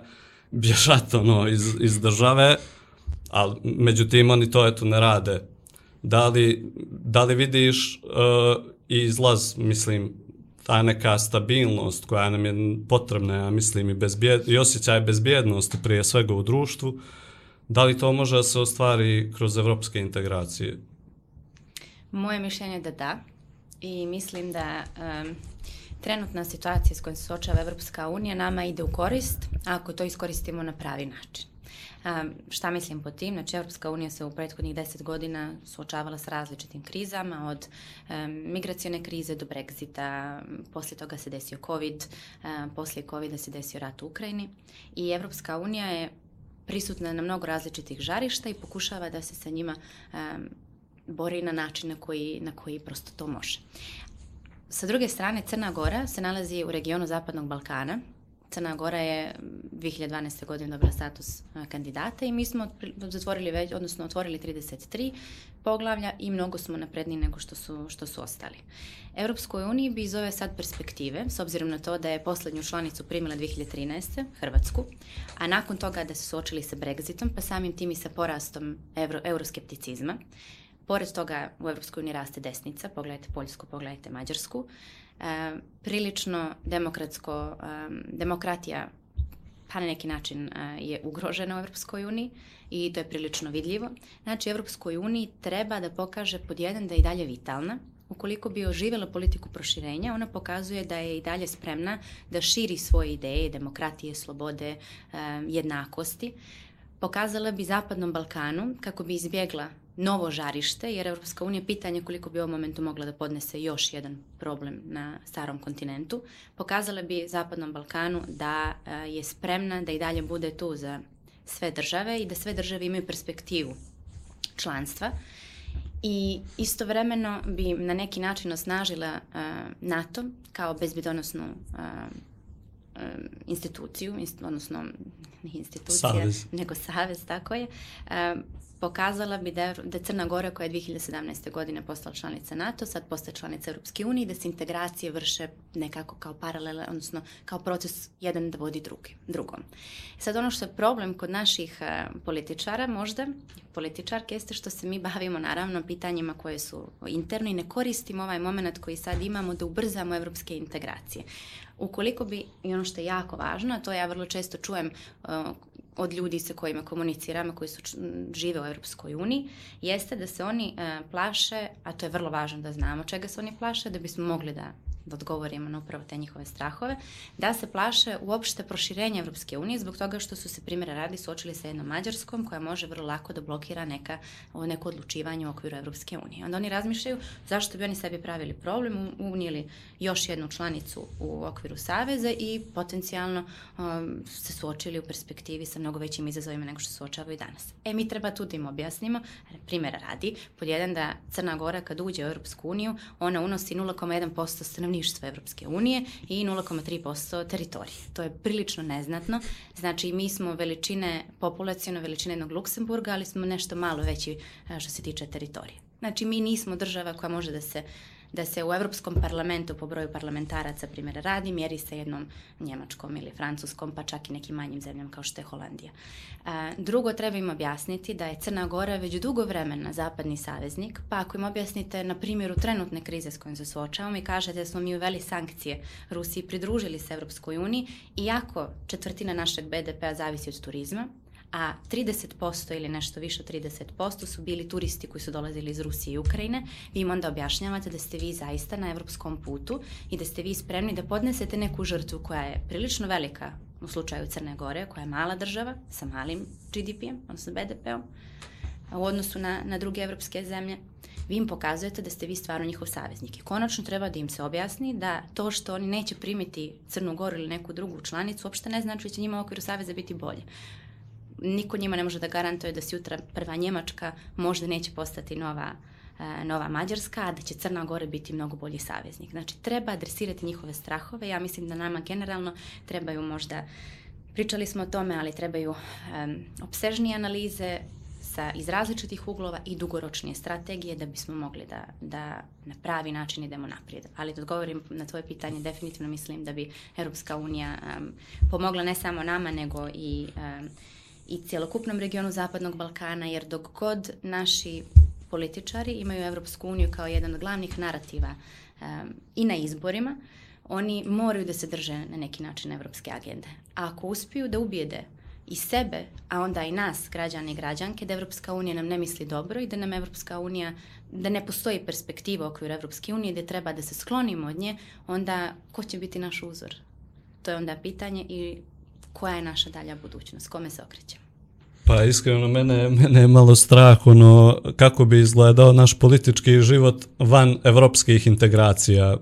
bježati ono iz, iz države, ali međutim oni to eto ne rade. Da li, da li vidiš uh, izlaz, mislim, ta neka stabilnost koja nam je potrebna, ja mislim, i, bezbjed, i osjećaj bezbjednosti prije svega u društvu, da li to može da se ostvari kroz evropske integracije? Moje mišljenje je da da. I mislim da um, trenutna situacija s kojom se sočava Evropska unija nama ide u korist ako to iskoristimo na pravi način. Um, šta mislim po tim? Znači, Europska unija se u prethodnih deset godina suočavala s različitim krizama, od migracione krize do Brexita, poslije toga se desio COVID, poslije COVID-a se desio rat u Ukrajini i Europska unija je prisutna na mnogo različitih žarišta i pokušava da se sa njima bori na način na koji, na koji prosto to može. Sa druge strane, Crna Gora se nalazi u regionu Zapadnog Balkana, Crna Gora je 2012. godine dobila status kandidata i mi smo zatvorili već, odnosno otvorili 33 poglavlja i mnogo smo napredniji nego što su, što su ostali. Europskoj uniji bi iz ove sad perspektive, s obzirom na to da je poslednju članicu primila 2013. Hrvatsku, a nakon toga da se suočili sa Brexitom, pa samim tim i sa porastom euro, euroskepticizma, Pored toga u Evropskoj uniji raste desnica, pogledajte Poljsku, pogledajte Mađarsku, e, prilično demokratsko, e, demokratija pa na neki način e, je ugrožena u Evropskoj uniji i to je prilično vidljivo. Znači, Evropskoj uniji treba da pokaže pod jedan da je i dalje vitalna, ukoliko bi oživjela politiku proširenja, ona pokazuje da je i dalje spremna da širi svoje ideje, demokratije, slobode, jednakosti. Pokazala bi Zapadnom Balkanu kako bi izbjegla novo žarište, jer Europska unija pitanje koliko bi u ovom momentu mogla da podnese još jedan problem na starom kontinentu, pokazala bi Zapadnom Balkanu da eh, je spremna da i dalje bude tu za sve države i da sve države imaju perspektivu članstva i istovremeno bi na neki način osnažila uh, NATO kao bezbedonosnu um, instituciju, inst, odnosno institucija, savez. nego savez, tako je, pokazala bi da, da Crna Gora koja je 2017. godine postala članica NATO, sad postaje članica Europske unije, da se integracije vrše nekako kao paralele, odnosno kao proces jedan da vodi drugi, drugom. Sad ono što je problem kod naših uh, političara možda, političarke, jeste što se mi bavimo naravno pitanjima koje su interno i ne koristimo ovaj moment koji sad imamo da ubrzamo evropske integracije. Ukoliko bi, i ono što je jako važno, a to ja vrlo često čujem uh, od ljudi sa kojima komuniciramo, koji su žive u Europskoj uniji, jeste da se oni uh, plaše, a to je vrlo važno da znamo čega se oni plaše, da bismo mogli da da odgovorimo na upravo te njihove strahove, da se plaše uopšte proširenja Evropske unije zbog toga što su se primjera radi suočili sa jednom Mađarskom koja može vrlo lako da blokira neka, neko odlučivanje u okviru Evropske unije. Onda oni razmišljaju zašto bi oni sebi pravili problem, unijeli još jednu članicu u okviru Saveza i potencijalno um, se suočili u perspektivi sa mnogo većim izazovima nego što se suočavaju danas. E, mi treba tu da im objasnimo, primjera radi, pod jedan da Crna Gora kad uđe u Europsku uniju, ona unosi 0,1% stanovnika stanovništva Evropske unije i 0,3% teritorije. To je prilično neznatno. Znači, mi smo veličine, populacijno veličine jednog Luksemburga, ali smo nešto malo veći što se tiče teritorije. Znači, mi nismo država koja može da se da se u Evropskom parlamentu po broju parlamentaraca, primjera radi, mjeri sa jednom njemačkom ili francuskom, pa čak i nekim manjim zemljama kao što je Holandija. Drugo, treba im objasniti da je Crna Gora već dugo vremena zapadni saveznik, pa ako im objasnite na primjeru trenutne krize s kojom se suočavamo i kažete da smo mi uveli sankcije Rusiji pridružili se Evropskoj uniji, iako četvrtina našeg BDP-a zavisi od turizma, a 30% ili nešto više od 30% su bili turisti koji su dolazili iz Rusije i Ukrajine, vi im onda objašnjavate da ste vi zaista na evropskom putu i da ste vi spremni da podnesete neku žrtvu koja je prilično velika u slučaju Crne Gore, koja je mala država sa malim GDP-em, odnosno BDP-om, u odnosu na, na druge evropske zemlje, vi im pokazujete da ste vi stvarno njihov saveznik. I konačno treba da im se objasni da to što oni neće primiti Crnu Goru ili neku drugu članicu uopšte ne znači da će njima u okviru saveza biti bolje niko njima ne može da garantuje da sutra prva Njemačka možda neće postati nova e, nova Mađarska, da će Crna Gora biti mnogo bolji saveznik. Znači, treba adresirati njihove strahove. Ja mislim da nama generalno trebaju možda, pričali smo o tome, ali trebaju um, obsežnije analize sa, iz različitih uglova i dugoročnije strategije da bismo mogli da, da na pravi način idemo naprijed. Ali da odgovorim na tvoje pitanje, definitivno mislim da bi Europska unija um, pomogla ne samo nama, nego i um, i cijelokupnom regionu Zapadnog Balkana, jer dok god naši političari imaju Evropsku uniju kao jedan od glavnih narativa um, i na izborima, oni moraju da se drže na neki način evropske agende. A ako uspiju da ubijede i sebe, a onda i nas, građane i građanke, da Evropska unija nam ne misli dobro i da nam Evropska unija, da ne postoji perspektiva u okviru Evropske unije, da treba da se sklonimo od nje, onda ko će biti naš uzor? To je onda pitanje i koja je naša dalja budućnost, kome se okrećemo. Pa iskreno, mene, mene je malo strah ono, kako bi izgledao naš politički život van evropskih integracija.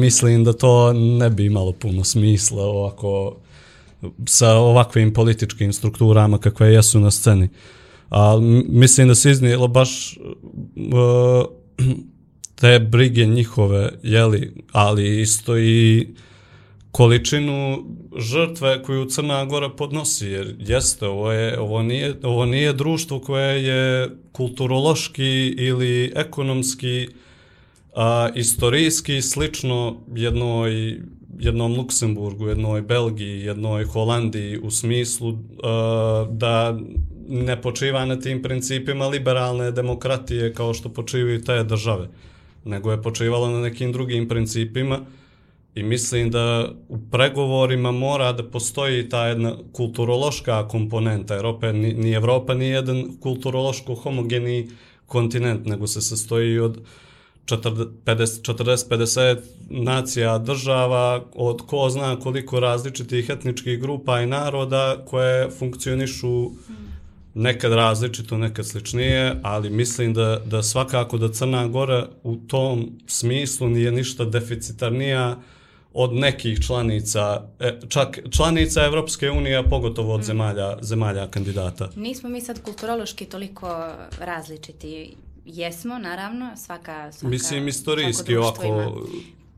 Mislim da to ne bi imalo puno smisla ovako sa ovakvim političkim strukturama kakve jesu na sceni. A mislim da se iznijelo baš uh, te brige njihove, jeli, ali isto i uh, količinu žrtve koju Crna Gora podnosi, jer jeste, ovo, je, ovo, nije, ovo nije društvo koje je kulturološki ili ekonomski, a, istorijski slično jednoj, jednom Luksemburgu, jednoj Belgiji, jednoj Holandiji u smislu a, da ne počiva na tim principima liberalne demokratije kao što počivaju te države, nego je počivalo na nekim drugim principima, I mislim da u pregovorima mora da postoji ta jedna kulturološka komponenta, jer opet ni, ni Evropa nije jedan kulturološko homogeni kontinent, nego se sastoji od 40-50 nacija država, od ko zna koliko različitih etničkih grupa i naroda koje funkcionišu nekad različito, nekad sličnije, ali mislim da, da svakako da Crna Gora u tom smislu nije ništa deficitarnija od nekih članica, e, čak članica Evropske unije, a pogotovo od Mm. zemalja, zemalja kandidata. Nismo mi sad kulturološki toliko različiti. Jesmo, naravno, svaka... svaka Mislim, istorijski ovako,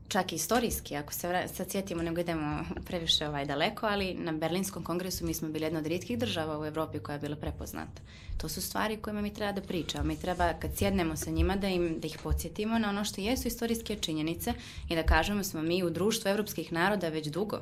čak i istorijski, ako se vra- sad sjetimo, nego idemo previše ovaj daleko, ali na Berlinskom kongresu mi smo bili jedna od rijetkih država u Europi koja je bila prepoznata. To su stvari kojima mi treba da pričamo. Mi treba, kad sjednemo sa njima, da, im, da ih podsjetimo na ono što jesu istorijske činjenice i da kažemo smo mi u društvu evropskih naroda već dugo.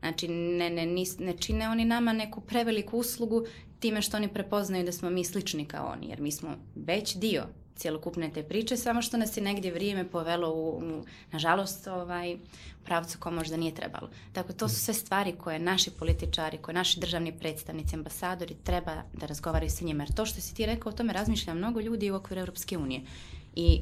Znači, ne, ne, nis- ne čine oni nama neku preveliku uslugu time što oni prepoznaju da smo mi slični kao oni, jer mi smo već dio cjelokupne te priče, samo što nas je negdje vrijeme povelo u, u nažalost, ovaj, pravcu ko možda nije trebalo. Tako, to su sve stvari koje naši političari, koje naši državni predstavnici, ambasadori treba da razgovaraju sa njima. Jer to što si ti rekao, o tome razmišlja mnogo ljudi u okviru Europske unije. I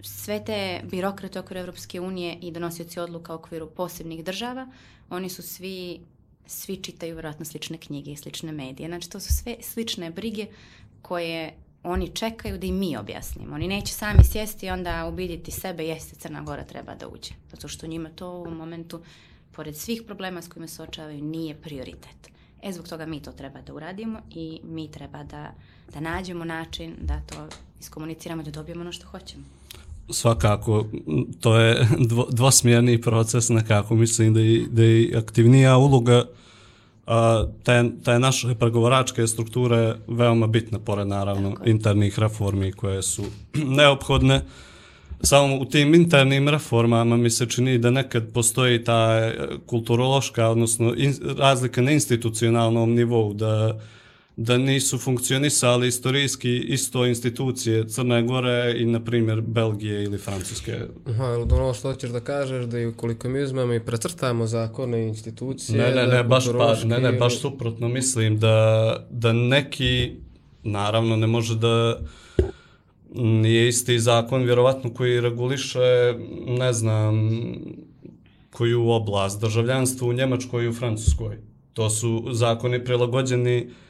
sve te birokrate u okviru Europske unije i donosioci odluka u okviru posebnih država, oni su svi, svi čitaju vjerojatno slične knjige i slične medije. Znači, to su sve slične brige koje oni čekaju da im mi objasnimo. Oni neće sami sjesti i onda ubiditi sebe, jeste Crna Gora treba da uđe. Zato što njima to u momentu, pored svih problema s kojima se očavaju, nije prioritet. E, zbog toga mi to treba da uradimo i mi treba da, da nađemo način da to iskomuniciramo, da dobijemo ono što hoćemo. svakako, to je dvo, dvosmjerni proces nekako, mislim da je, da je aktivnija uloga a, te, te naše pregovaračke strukture veoma bitna, pored naravno Tako internih reformi koje su neophodne. Samo u tim internim reformama mi se čini da nekad postoji ta e, kulturološka, odnosno in, razlika na institucionalnom nivou, da da nisu funkcionisali istorijski isto institucije Crne Gore i, na primjer, Belgije ili Francuske. Aha, jel ono što hoćeš da kažeš da i ukoliko mi uzmemo i precrtamo zakone i institucije... Ne, ne, da ne, baš, pa, ne, ne, baš suprotno mislim da, da neki, naravno ne može da nije isti zakon vjerovatno koji reguliše, ne znam, koju oblast, državljanstvo u Njemačkoj i u Francuskoj. To su zakoni prilagođeni a,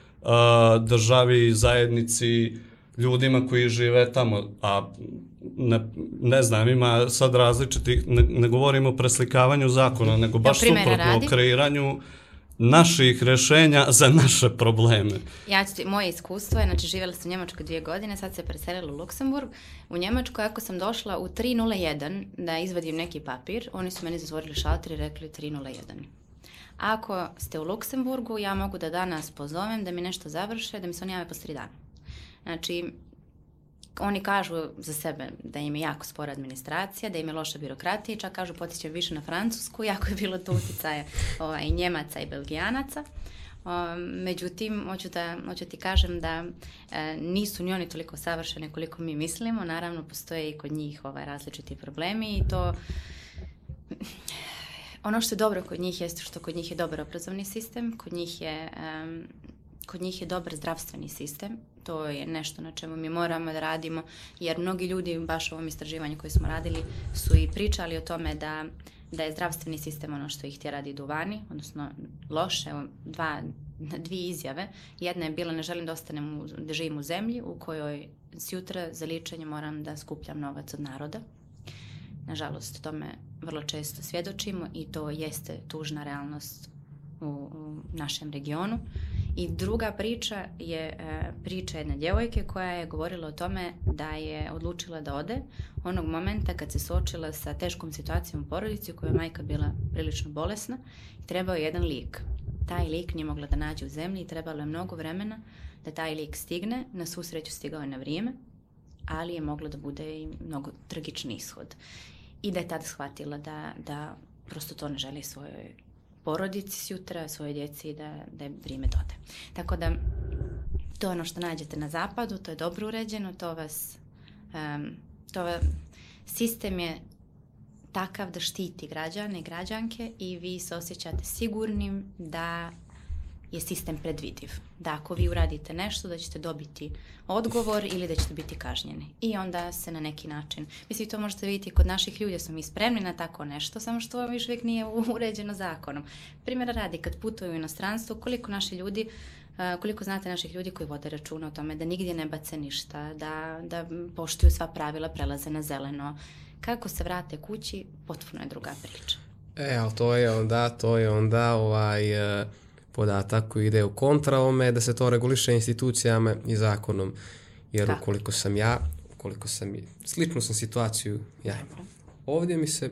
državi, zajednici, ljudima koji žive tamo, a ne, ne znam, ima sad različitih, ne, ne govorimo o preslikavanju zakona, nego baš primjera suprotno radi. o kreiranju naših rešenja za naše probleme. Ja ću ti, moje iskustvo je, znači živjela sam u Njemačkoj dvije godine, sad se preselila u Luksemburg. U Njemačkoj, ako sam došla u 301 da izvadim neki papir, oni su meni zatvorili šalter i rekli 301. Ako ste u Luksemburgu, ja mogu da danas pozovem da mi nešto završe, da mi se oni jave posle tri dana. Znači, oni kažu za sebe da im je jako spora administracija, da im je loša birokratija čak kažu potičem više na Francusku, jako je bilo tu uticaja ovaj, Njemaca i Belgijanaca. Um, međutim, hoću, da, hoću ti kažem da e, nisu ni oni toliko savršeni koliko mi mislimo. Naravno, postoje i kod njih ovaj, različiti problemi i to ono što je dobro kod njih jeste što kod njih je dobar obrazovni sistem, kod njih je, em, kod njih je dobar zdravstveni sistem. To je nešto na čemu mi moramo da radimo, jer mnogi ljudi, baš u ovom istraživanju koje smo radili, su i pričali o tome da, da je zdravstveni sistem ono što ih tjera da idu vani, odnosno loše, dva, dvije izjave. Jedna je bila ne želim da ostanem, u, da živim u zemlji u kojoj sjutra za ličenje moram da skupljam novac od naroda. Nažalost, tome vrlo često svjedočimo i to jeste tužna realnost u, u našem regionu. I druga priča je e, priča jedne djevojke koja je govorila o tome da je odlučila da ode onog momenta kad se suočila sa teškom situacijom u porodici u kojoj je majka bila prilično bolesna i trebao je jedan lik. Taj lik nije mogla da nađe u zemlji i trebalo je mnogo vremena da taj lik stigne. Na svu sreću stigao je na vrijeme, ali je moglo da bude i mnogo tragični ishod. I da je tada shvatila da, da prosto to ne želi svojoj porodici sutra, svojoj djeci da, da je vrijeme dode. Tako da to je ono što nađete na zapadu, to je dobro uređeno, to vas, um, to va, sistem je takav da štiti građane i građanke i vi se osjećate sigurnim da je sistem predvidiv. Da ako vi uradite nešto da ćete dobiti odgovor ili da ćete biti kažnjeni. I onda se na neki način, mislim to možete vidjeti kod naših ljudi, smo mi spremni na tako nešto, samo što vam još uvijek nije uređeno zakonom. Primjera radi, kad putuju u inostranstvo, koliko naši ljudi Uh, koliko znate naših ljudi koji vode računa o tome da nigdje ne bace ništa, da, da poštuju sva pravila, prelaze na zeleno. Kako se vrate kući, potpuno je druga priča. E, ali to je onda, to je onda ovaj e, podatak koji ide u kontra ome da se to reguliše institucijama i zakonom. Jer Kako? ukoliko sam ja, ukoliko sam, i- sličnu sam situaciju ja imam. Ovdje mi se,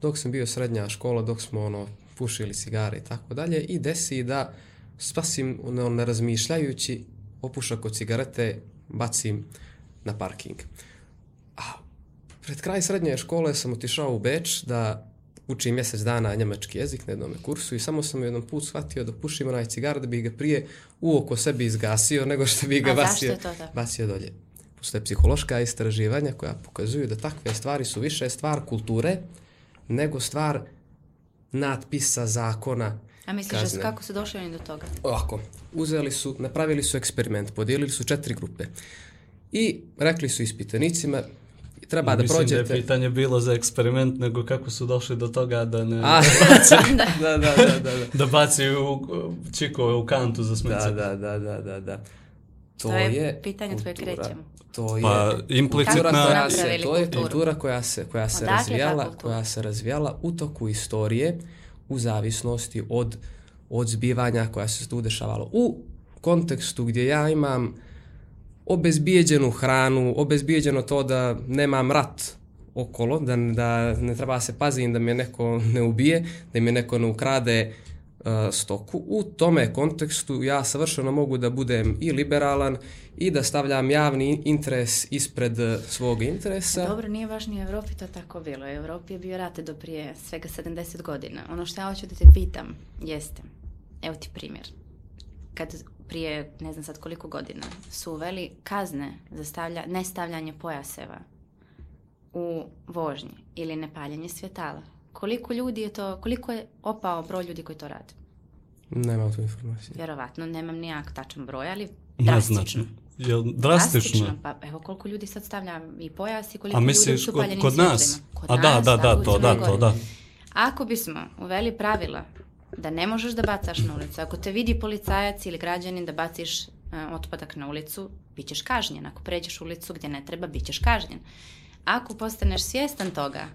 dok sam bio srednja škola, dok smo ono, pušili cigare i tako dalje, i desi da spasim, ono, ne razmišljajući, opušak od cigarete bacim na parking. A pred kraj srednje škole sam otišao u Beč da učim mjesec dana njemački jezik na jednom kursu i samo sam jednom put shvatio da pušim onaj cigar da bih ga prije u oko sebi izgasio nego što bih ga bacio, bacio dolje. Postoje psihološka istraživanja koja pokazuju da takve stvari su više stvar kulture nego stvar natpisa, zakona, A misliš da kazne. kako su došli oni do toga? Ovako, uzeli su, napravili su eksperiment, podijelili su četiri grupe i rekli su ispitanicima treba da Mislim prođete... da je pitanje bilo za eksperiment, nego kako su došli do toga da ne... A, da, da, da, da, da. da bacaju u, čikove u kantu za smeće. Da, da, da, da, da, da. To, To je je pitanje od koje kultura. krećemo. To je Pa, kultura implicitna- koja se, to je kultura koja se, koja se Odakle razvijala, kultura? koja se razvijala u toku istorije u zavisnosti od, od zbivanja koja se tu dešavalo. U kontekstu gdje ja imam obezbijeđenu hranu, obezbijeđeno to da nemam rat okolo, da, da ne treba se pazim da me neko ne ubije, da mi neko ne ukrade uh, stoku. U tome kontekstu ja savršeno mogu da budem i liberalan i da stavljam javni interes ispred svog interesa. Dobro, nije ni u Evropi to tako bilo. U Evropi je bio rat do prije svega 70 godina. Ono što ja hoću da te pitam jeste, evo ti primjer. Kad prije, ne znam sad koliko godina, su uveli kazne za stavlja, nestavljanje pojaseva u vožnji ili nepaljenje svjetala. Koliko ljudi je to, koliko je opao broj ljudi koji to rade? Nemam tu informaciju. Vjerovatno, nemam nijak tačan broj, ali drastično. Jel drastično? Pa evo koliko ljudi sad stavlja i pojas i koliko A ljudi misliš su kod, paljenim kod nas? Kod A da, nas, da, da, u to, da, to, da. Ako bismo uveli pravila da ne možeš da bacaš na ulicu, ako te vidi policajac ili građanin da baciš e, otpadak na ulicu, bit ćeš kažnjen. Ako pređeš ulicu gdje ne treba, bit ćeš kažnjen. Ako postaneš svjestan toga,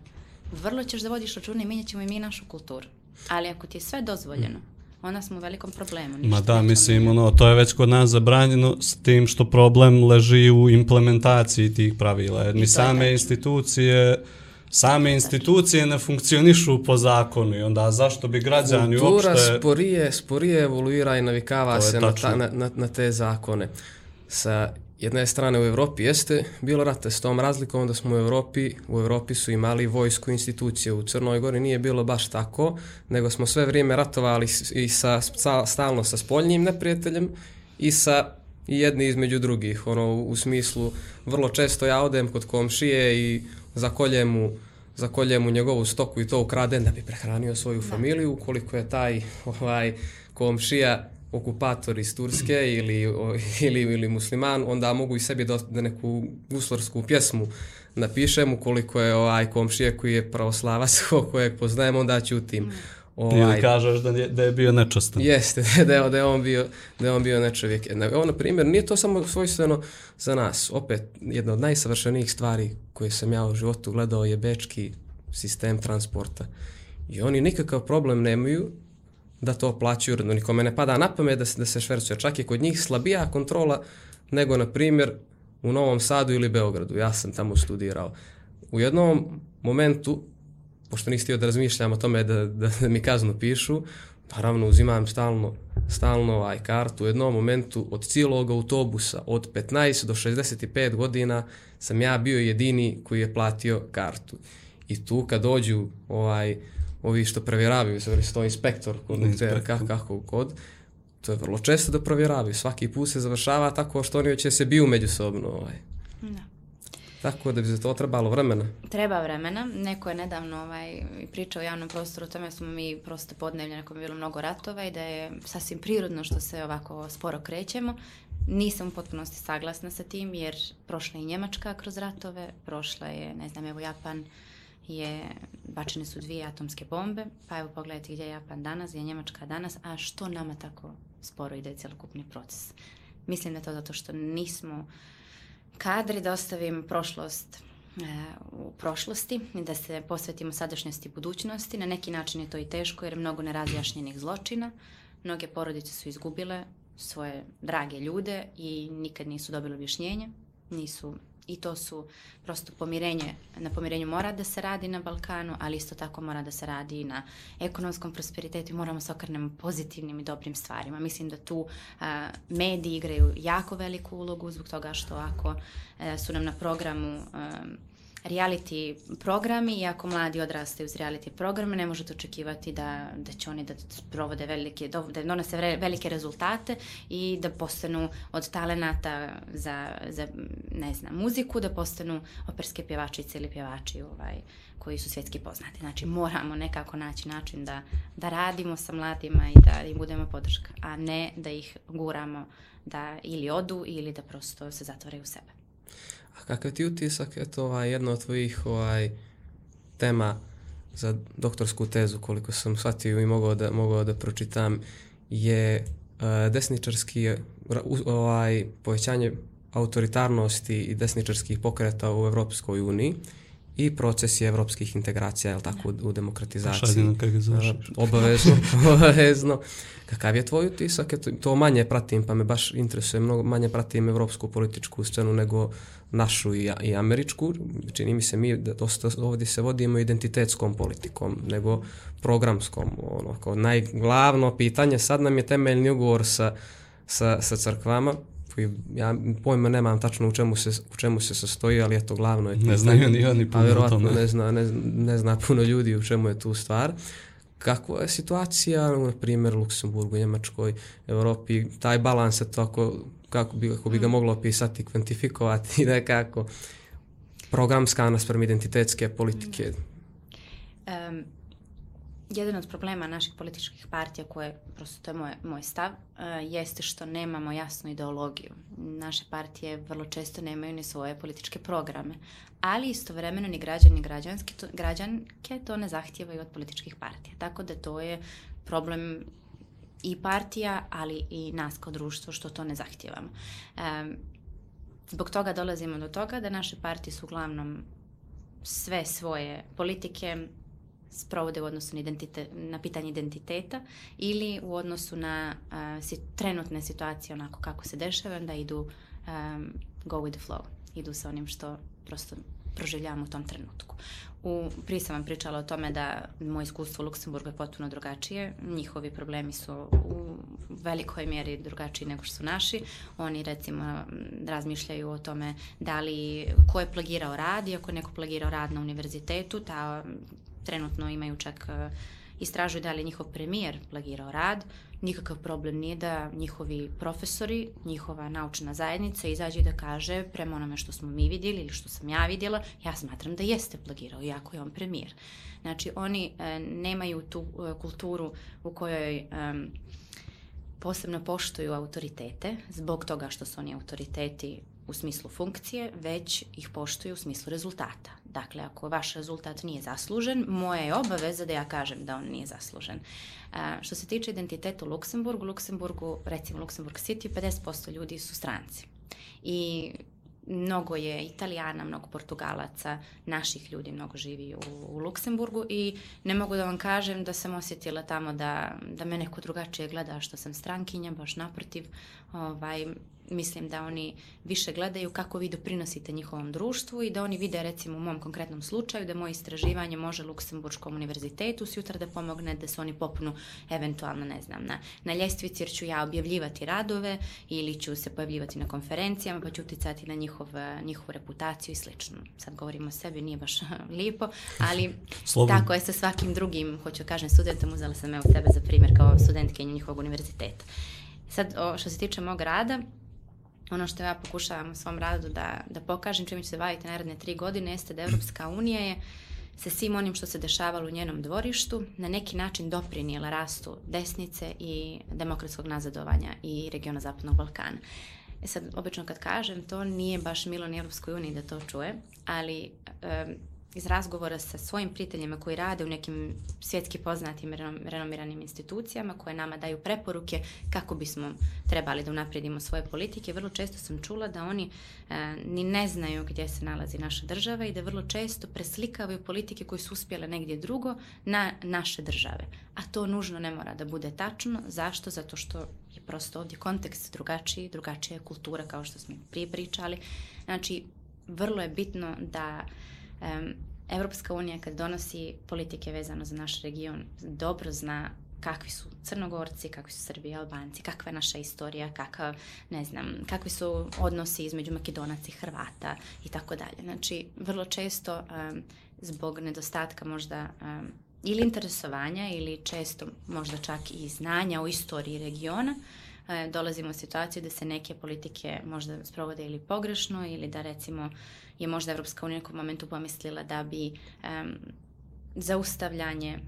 vrlo ćeš da vodiš računa i mijenjat ćemo i mi našu kulturu. Ali ako ti je sve dozvoljeno, onda smo u velikom problemu. ništa Ma da, mislim, ono, to je već kod nas zabranjeno s tim što problem leži u implementaciji tih pravila. Jer ni same tačno. institucije, same institucije ne funkcionišu po zakonu i onda zašto bi građani Kultura uopšte... sporije, sporije evoluira i navikava se na, ta, na, na, te zakone. Sa jedne strane u Evropi jeste bilo rate s tom razlikom da smo u Evropi, u Evropi su imali vojsku institucije. U Crnoj Gori nije bilo baš tako, nego smo sve vrijeme ratovali i sa, sa, stalno sa spoljnim neprijateljem i sa i jedni između drugih. Ono, u smislu, vrlo često ja odem kod komšije i zakoljem mu zakolje mu njegovu stoku i to ukrade da bi prehranio svoju familiju, ukoliko je taj ovaj komšija okupator iz Turske ili, o, ili, ili musliman, onda mogu i sebi da, da neku guslorsku pjesmu napišem, ukoliko je ovaj komšija koji je pravoslavac kojeg poznajem, onda ćutim. Ili Ovaj, kažeš da je, da je bio nečastan. Jeste, da je, da je on bio, da je on bio nečovjek. Evo, na primjer, nije to samo svojstveno za nas. Opet, jedna od najsavršenijih stvari koje sam ja u životu gledao je bečki sistem transporta. I oni nikakav problem nemaju da to plaćaju uredno. Nikome ne pada na pamet da se, da se švercuje. Čak je kod njih slabija kontrola nego, na primjer, u Novom Sadu ili Beogradu. Ja sam tamo studirao. U jednom momentu pošto nisi htio da razmišljam o tome da, da, da mi kaznu pišu, naravno uzimam stalno, stalno ovaj kartu. U jednom momentu od cijelog autobusa, od 15 do 65 godina, sam ja bio jedini koji je platio kartu. I tu kad dođu ovaj, ovi što provjeravaju, se to inspektor, kondukter, kako, kako kod, to je vrlo često da provjeravaju. Svaki put se završava tako što oni će se biju međusobno. Ovaj. Da. Tako da bi za to trebalo vremena. Treba vremena. Neko je nedavno ovaj, pričao u javnom prostoru o tome da smo mi prosto podnevlje kojem je bilo mnogo ratova i da je sasvim prirodno što se ovako sporo krećemo. Nisam u potpunosti saglasna sa tim jer prošla je Njemačka kroz ratove, prošla je, ne znam, evo Japan je, bačene su dvije atomske bombe, pa evo pogledajte gdje je Japan danas, gdje je Njemačka danas, a što nama tako sporo ide cjelokupni proces. Mislim da je to zato što nismo kadri da ostavim prošlost u prošlosti i da se posvetimo sadašnjosti i budućnosti. Na neki način je to i teško jer je mnogo nerazjašnjenih zločina. Mnoge porodice su izgubile svoje drage ljude i nikad nisu dobili objašnjenje, nisu i to su prosto pomirenje, na pomirenju mora da se radi na Balkanu, ali isto tako mora da se radi i na ekonomskom prosperitetu i moramo se okrenemo pozitivnim i dobrim stvarima. Mislim da tu a, mediji igraju jako veliku ulogu zbog toga što ako a, e, su nam na programu a, reality programi i ako mladi odrastaju uz reality programe ne možete očekivati da, da će oni da provode velike, da donose velike rezultate i da postanu od talenata za, za ne znam, muziku, da postanu operske pjevačice ili pjevači ovaj, koji su svjetski poznati. Znači moramo nekako naći način da, da radimo sa mladima i da im budemo podrška, a ne da ih guramo da ili odu ili da prosto se zatvore u sebe. A kakav ti utisak, eto, ovaj, jedna od tvojih ovaj, tema za doktorsku tezu, koliko sam shvatio i mogao da, mogao da pročitam, je uh, desničarski ovaj, povećanje autoritarnosti i desničarskih pokreta u Evropskoj uniji i procesi evropskih integracija, je tako, u, u demokratizaciji. Šaljeno kako ga završiš. Obavezno, obavezno. Kakav je tvoj utisak? Eto, to manje pratim, pa me baš interesuje, mnogo manje pratim evropsku političku scenu nego našu i, i američku. Čini mi se mi da dosta ovdje se vodimo identitetskom politikom, nego programskom. Ono, kao najglavno pitanje, sad nam je temeljni ugovor sa, sa, sa crkvama, koji ja pojma nemam tačno u čemu se, u čemu se sastoji, ali eto glavno je... Ne znaju ni oni puno o tome. Ne zna, ne, ne zna puno ljudi u čemu je tu stvar. Kako je situacija, na primjer, u Luksemburgu, Njemačkoj, Evropi, taj balans je to ako, kako bi, kako bi ga mm. moglo opisati, kvantifikovati nekako programska naspram identitetske politike? Um, jedan od problema naših političkih partija, koje, prosto to je moj, moj stav, uh, jeste što nemamo jasnu ideologiju. Naše partije vrlo često nemaju ni svoje političke programe, ali istovremeno ni građani građanski to, građanke to ne zahtijevaju od političkih partija. Tako da to je problem i partija, ali i nas kao društvo što to ne zahtijevamo. Um, zbog toga dolazimo do toga da naše partije su uglavnom sve svoje politike sprovode u odnosu na, identite, na pitanje identiteta ili u odnosu na uh, si, trenutne situacije onako kako se dešava, da idu um, go with the flow, idu sa onim što prosto proživljavamo u tom trenutku. U, prije sam vam pričala o tome da moje iskustvo u Luksemburgu je potpuno drugačije. Njihovi problemi su u velikoj mjeri drugačiji nego što su naši. Oni recimo razmišljaju o tome da li ko je plagirao rad i ako je neko plagirao rad na univerzitetu, ta trenutno imaju čak e, istražuju da li njihov premijer plagirao rad, nikakav problem nije da njihovi profesori, njihova naučna zajednica izađe da kaže prema onome što smo mi vidjeli ili što sam ja vidjela, ja smatram da jeste plagirao, iako je on premijer. Znači, oni e, nemaju tu e, kulturu u kojoj e, posebno poštuju autoritete, zbog toga što su oni autoriteti u smislu funkcije, već ih poštuju u smislu rezultata. Dakle, ako vaš rezultat nije zaslužen, moja je obaveza da ja kažem da on nije zaslužen. A, što se tiče identiteta u Luksemburgu, Luksemburgu, recimo Luksemburg City, 50% ljudi su stranci. I mnogo je Italijana, mnogo Portugalaca, naših ljudi mnogo živi u, u Luksemburgu i ne mogu da vam kažem da sam osjetila tamo da, da me neko drugačije gleda što sam strankinja, baš naprotiv. Ovaj, mislim da oni više gledaju kako vi doprinosite njihovom društvu i da oni vide recimo u mom konkretnom slučaju da moje istraživanje može Luksemburškom univerzitetu sutra da pomogne da se oni popnu eventualno ne znam na, na ljestvici jer ću ja objavljivati radove ili ću se pojavljivati na konferencijama pa ću uticati na njihov, njihovu reputaciju i slično. Sad govorimo o sebi, nije baš lijepo, ali Slobodno. tako je sa svakim drugim, hoću da kažem studentom, uzela sam evo tebe za primjer kao studentkinju njihovog univerziteta. Sad, o, što se tiče mog rada, ono što ja pokušavam u svom radu da, da pokažem čime ću se baviti naredne tri godine jeste da Evropska unija je sa svim onim što se dešavalo u njenom dvorištu na neki način doprinijela rastu desnice i demokratskog nazadovanja i regiona Zapadnog Balkana. E sad, obično kad kažem to, nije baš milo ni Evropskoj uniji da to čuje, ali um, iz razgovora sa svojim prijateljima koji rade u nekim svjetski poznatim renomiranim institucijama koje nama daju preporuke kako bismo trebali da unaprijedimo svoje politike, vrlo često sam čula da oni e, ni ne znaju gdje se nalazi naša država i da vrlo često preslikavaju politike koje su uspjele negdje drugo na naše države. A to nužno ne mora da bude tačno. Zašto? Zato što je prosto ovdje kontekst drugačiji, drugačija je kultura kao što smo prije pričali. Znači, vrlo je bitno da um, Evropska unija kad donosi politike vezano za naš region dobro zna kakvi su Crnogorci, kakvi su Srbi i Albanci, kakva je naša istorija, kakav, ne znam, kakvi su odnosi između Makedonaca i Hrvata i tako dalje. Znači, vrlo često um, zbog nedostatka možda um, ili interesovanja ili često možda čak i znanja o istoriji regiona, uh, dolazimo u situaciju da se neke politike možda sprovode ili pogrešno ili da recimo je možda Evropska unija u nekom momentu pomislila da bi um, zaustavljanje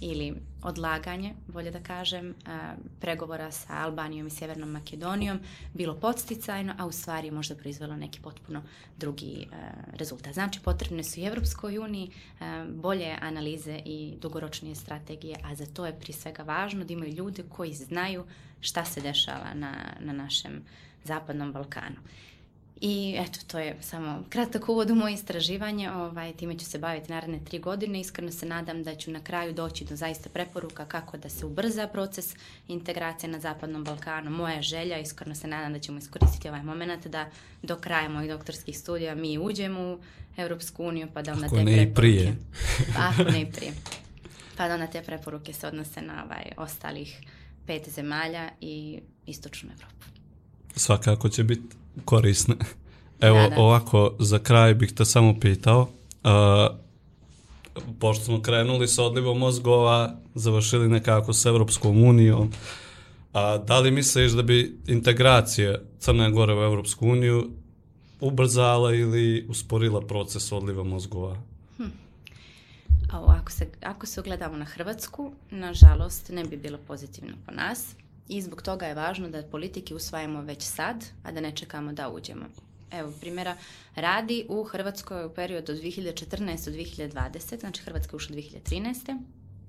ili odlaganje, bolje da kažem, pregovora sa Albanijom i Sjevernom Makedonijom bilo podsticajno, a u stvari možda proizvelo neki potpuno drugi rezultat. Znači, potrebne su i Evropskoj uniji bolje analize i dugoročnije strategije, a za to je prije svega važno da imaju ljude koji znaju šta se dešava na, na našem zapadnom Balkanu. I eto, to je samo kratak uvod u moje istraživanje. Ovaj, time ću se baviti naredne tri godine. Iskreno se nadam da ću na kraju doći do zaista preporuka kako da se ubrza proces integracije na Zapadnom Balkanu. Moja želja, iskreno se nadam da ćemo iskoristiti ovaj moment da do kraja mojih doktorskih studija mi uđemo u Europsku uniju pa da onda ako te ne preporuke... i prije. Pa, ako ne i prije. Pa da onda te preporuke se odnose na ovaj, ostalih pet zemalja i istočnu Evropu. Svakako će biti korisne. Evo, Da, da. ovako, za kraj bih te samo pitao, uh, pošto smo krenuli sa odlivom mozgova, završili nekako s Evropskom unijom, a da li misliš da bi integracija Crne Gore u Evropsku uniju ubrzala ili usporila proces odliva mozgova? A ovo, ako se, ako se ogledamo na Hrvatsku, nažalost ne bi bilo pozitivno po nas i zbog toga je važno da politike usvajamo već sad, a da ne čekamo da uđemo. Evo, primjera, radi u Hrvatskoj u periodu od 2014. do 2020, znači Hrvatska je ušla 2013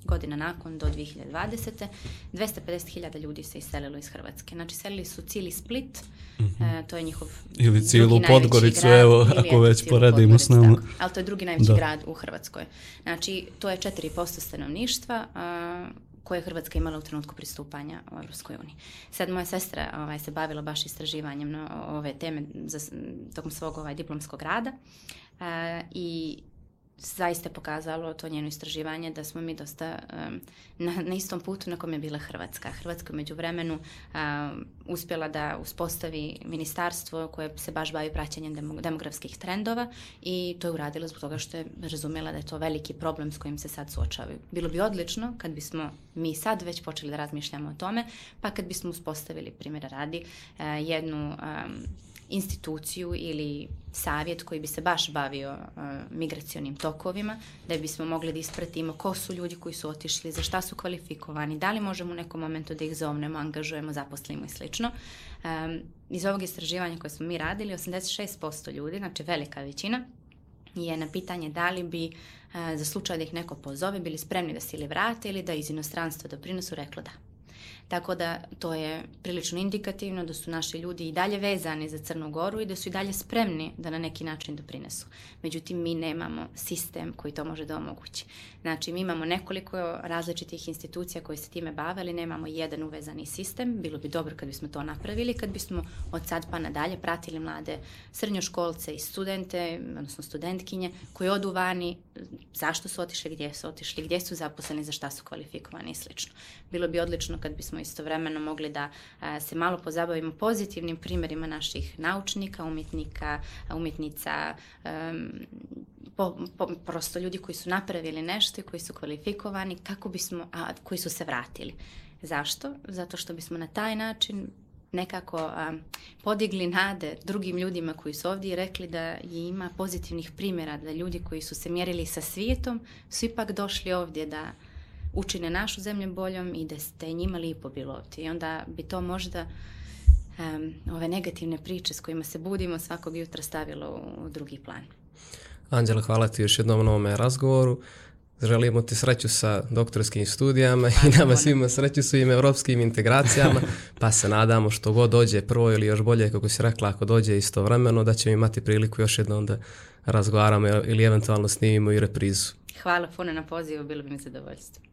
godina nakon do 2020. 250.000 ljudi se iselilo iz Hrvatske. Znači, selili su cijeli Split, mm -hmm. e, to je njihov Ili cijelu Podgoricu, grad, evo, ako već poredimo s nama. tako. Ali to je drugi najveći Da. grad u Hrvatskoj. Znači, to je 4% stanovništva a, koje je Hrvatska imala u trenutku pristupanja u Europskoj uniji. Sad moja sestra ovaj, se bavila baš istraživanjem na ove teme za, tokom svog ovaj, diplomskog rada a, i zaista pokazalo to njeno istraživanje da smo mi dosta um, na, na istom putu na kom je bila Hrvatska. Hrvatska među vremenu um, uspjela da uspostavi ministarstvo koje se baš bavi praćenjem demo, demografskih trendova i to je uradila zbog toga što je razumjela da je to veliki problem s kojim se sad suočavaju. Bilo bi odlično kad bismo mi sad već počeli da razmišljamo o tome, pa kad bismo uspostavili, primjera radi, uh, jednu um, instituciju ili savjet koji bi se baš bavio uh, migracionim tokovima, da bismo mogli da ispratimo ko su ljudi koji su otišli, za šta su kvalifikovani, da li možemo u nekom momentu da ih zovnemo, angažujemo, zaposlimo i slično. Um, iz ovog istraživanja koje smo mi radili, 86% ljudi, znači velika većina, je na pitanje da li bi uh, za slučaj da ih neko pozove bili spremni da se ili vrate ili da iz inostranstva doprinosu reklo da. Tako da to je prilično indikativno da su naši ljudi i dalje vezani za Crnu Goru i da su i dalje spremni da na neki način doprinesu. Međutim, mi nemamo sistem koji to može da omogući. Znači, mi imamo nekoliko različitih institucija koje se time bave, ali nemamo jedan uvezani sistem. Bilo bi dobro kad bismo to napravili, kad bismo od sad pa nadalje pratili mlade srednjoškolce i studente, odnosno studentkinje, koji odu vani, zašto su otišli, gdje su otišli, gdje su zaposleni, za šta su kvalifikovani i slično. Bilo bi odlično kad bismo istovremeno mogli da a, se malo pozabavimo pozitivnim primjerima naših naučnika, umjetnika, umjetnica, um, po, po, prosto ljudi koji su napravili nešto i koji su kvalifikovani, kako bismo, a koji su se vratili. Zašto? Zato što bismo na taj način nekako a, podigli nade drugim ljudima koji su ovdje i rekli da je ima pozitivnih primjera, da ljudi koji su se mjerili sa svijetom su ipak došli ovdje da učine našu zemlju boljom i da ste njima lipo bilo ovdje. I onda bi to možda um, ove negativne priče s kojima se budimo svakog jutra stavilo u, drugi plan. Anđela, hvala ti još jednom na ovome razgovoru. Želimo ti sreću sa doktorskim studijama i Hvala, nama svima sreću s ovim evropskim integracijama, pa se nadamo što god dođe prvo ili još bolje, kako si rekla, ako dođe istovremeno, da ćemo imati priliku još jednom da razgovaramo ili eventualno snimimo i reprizu. Hvala puno na pozivu, bilo bi mi zadovoljstvo.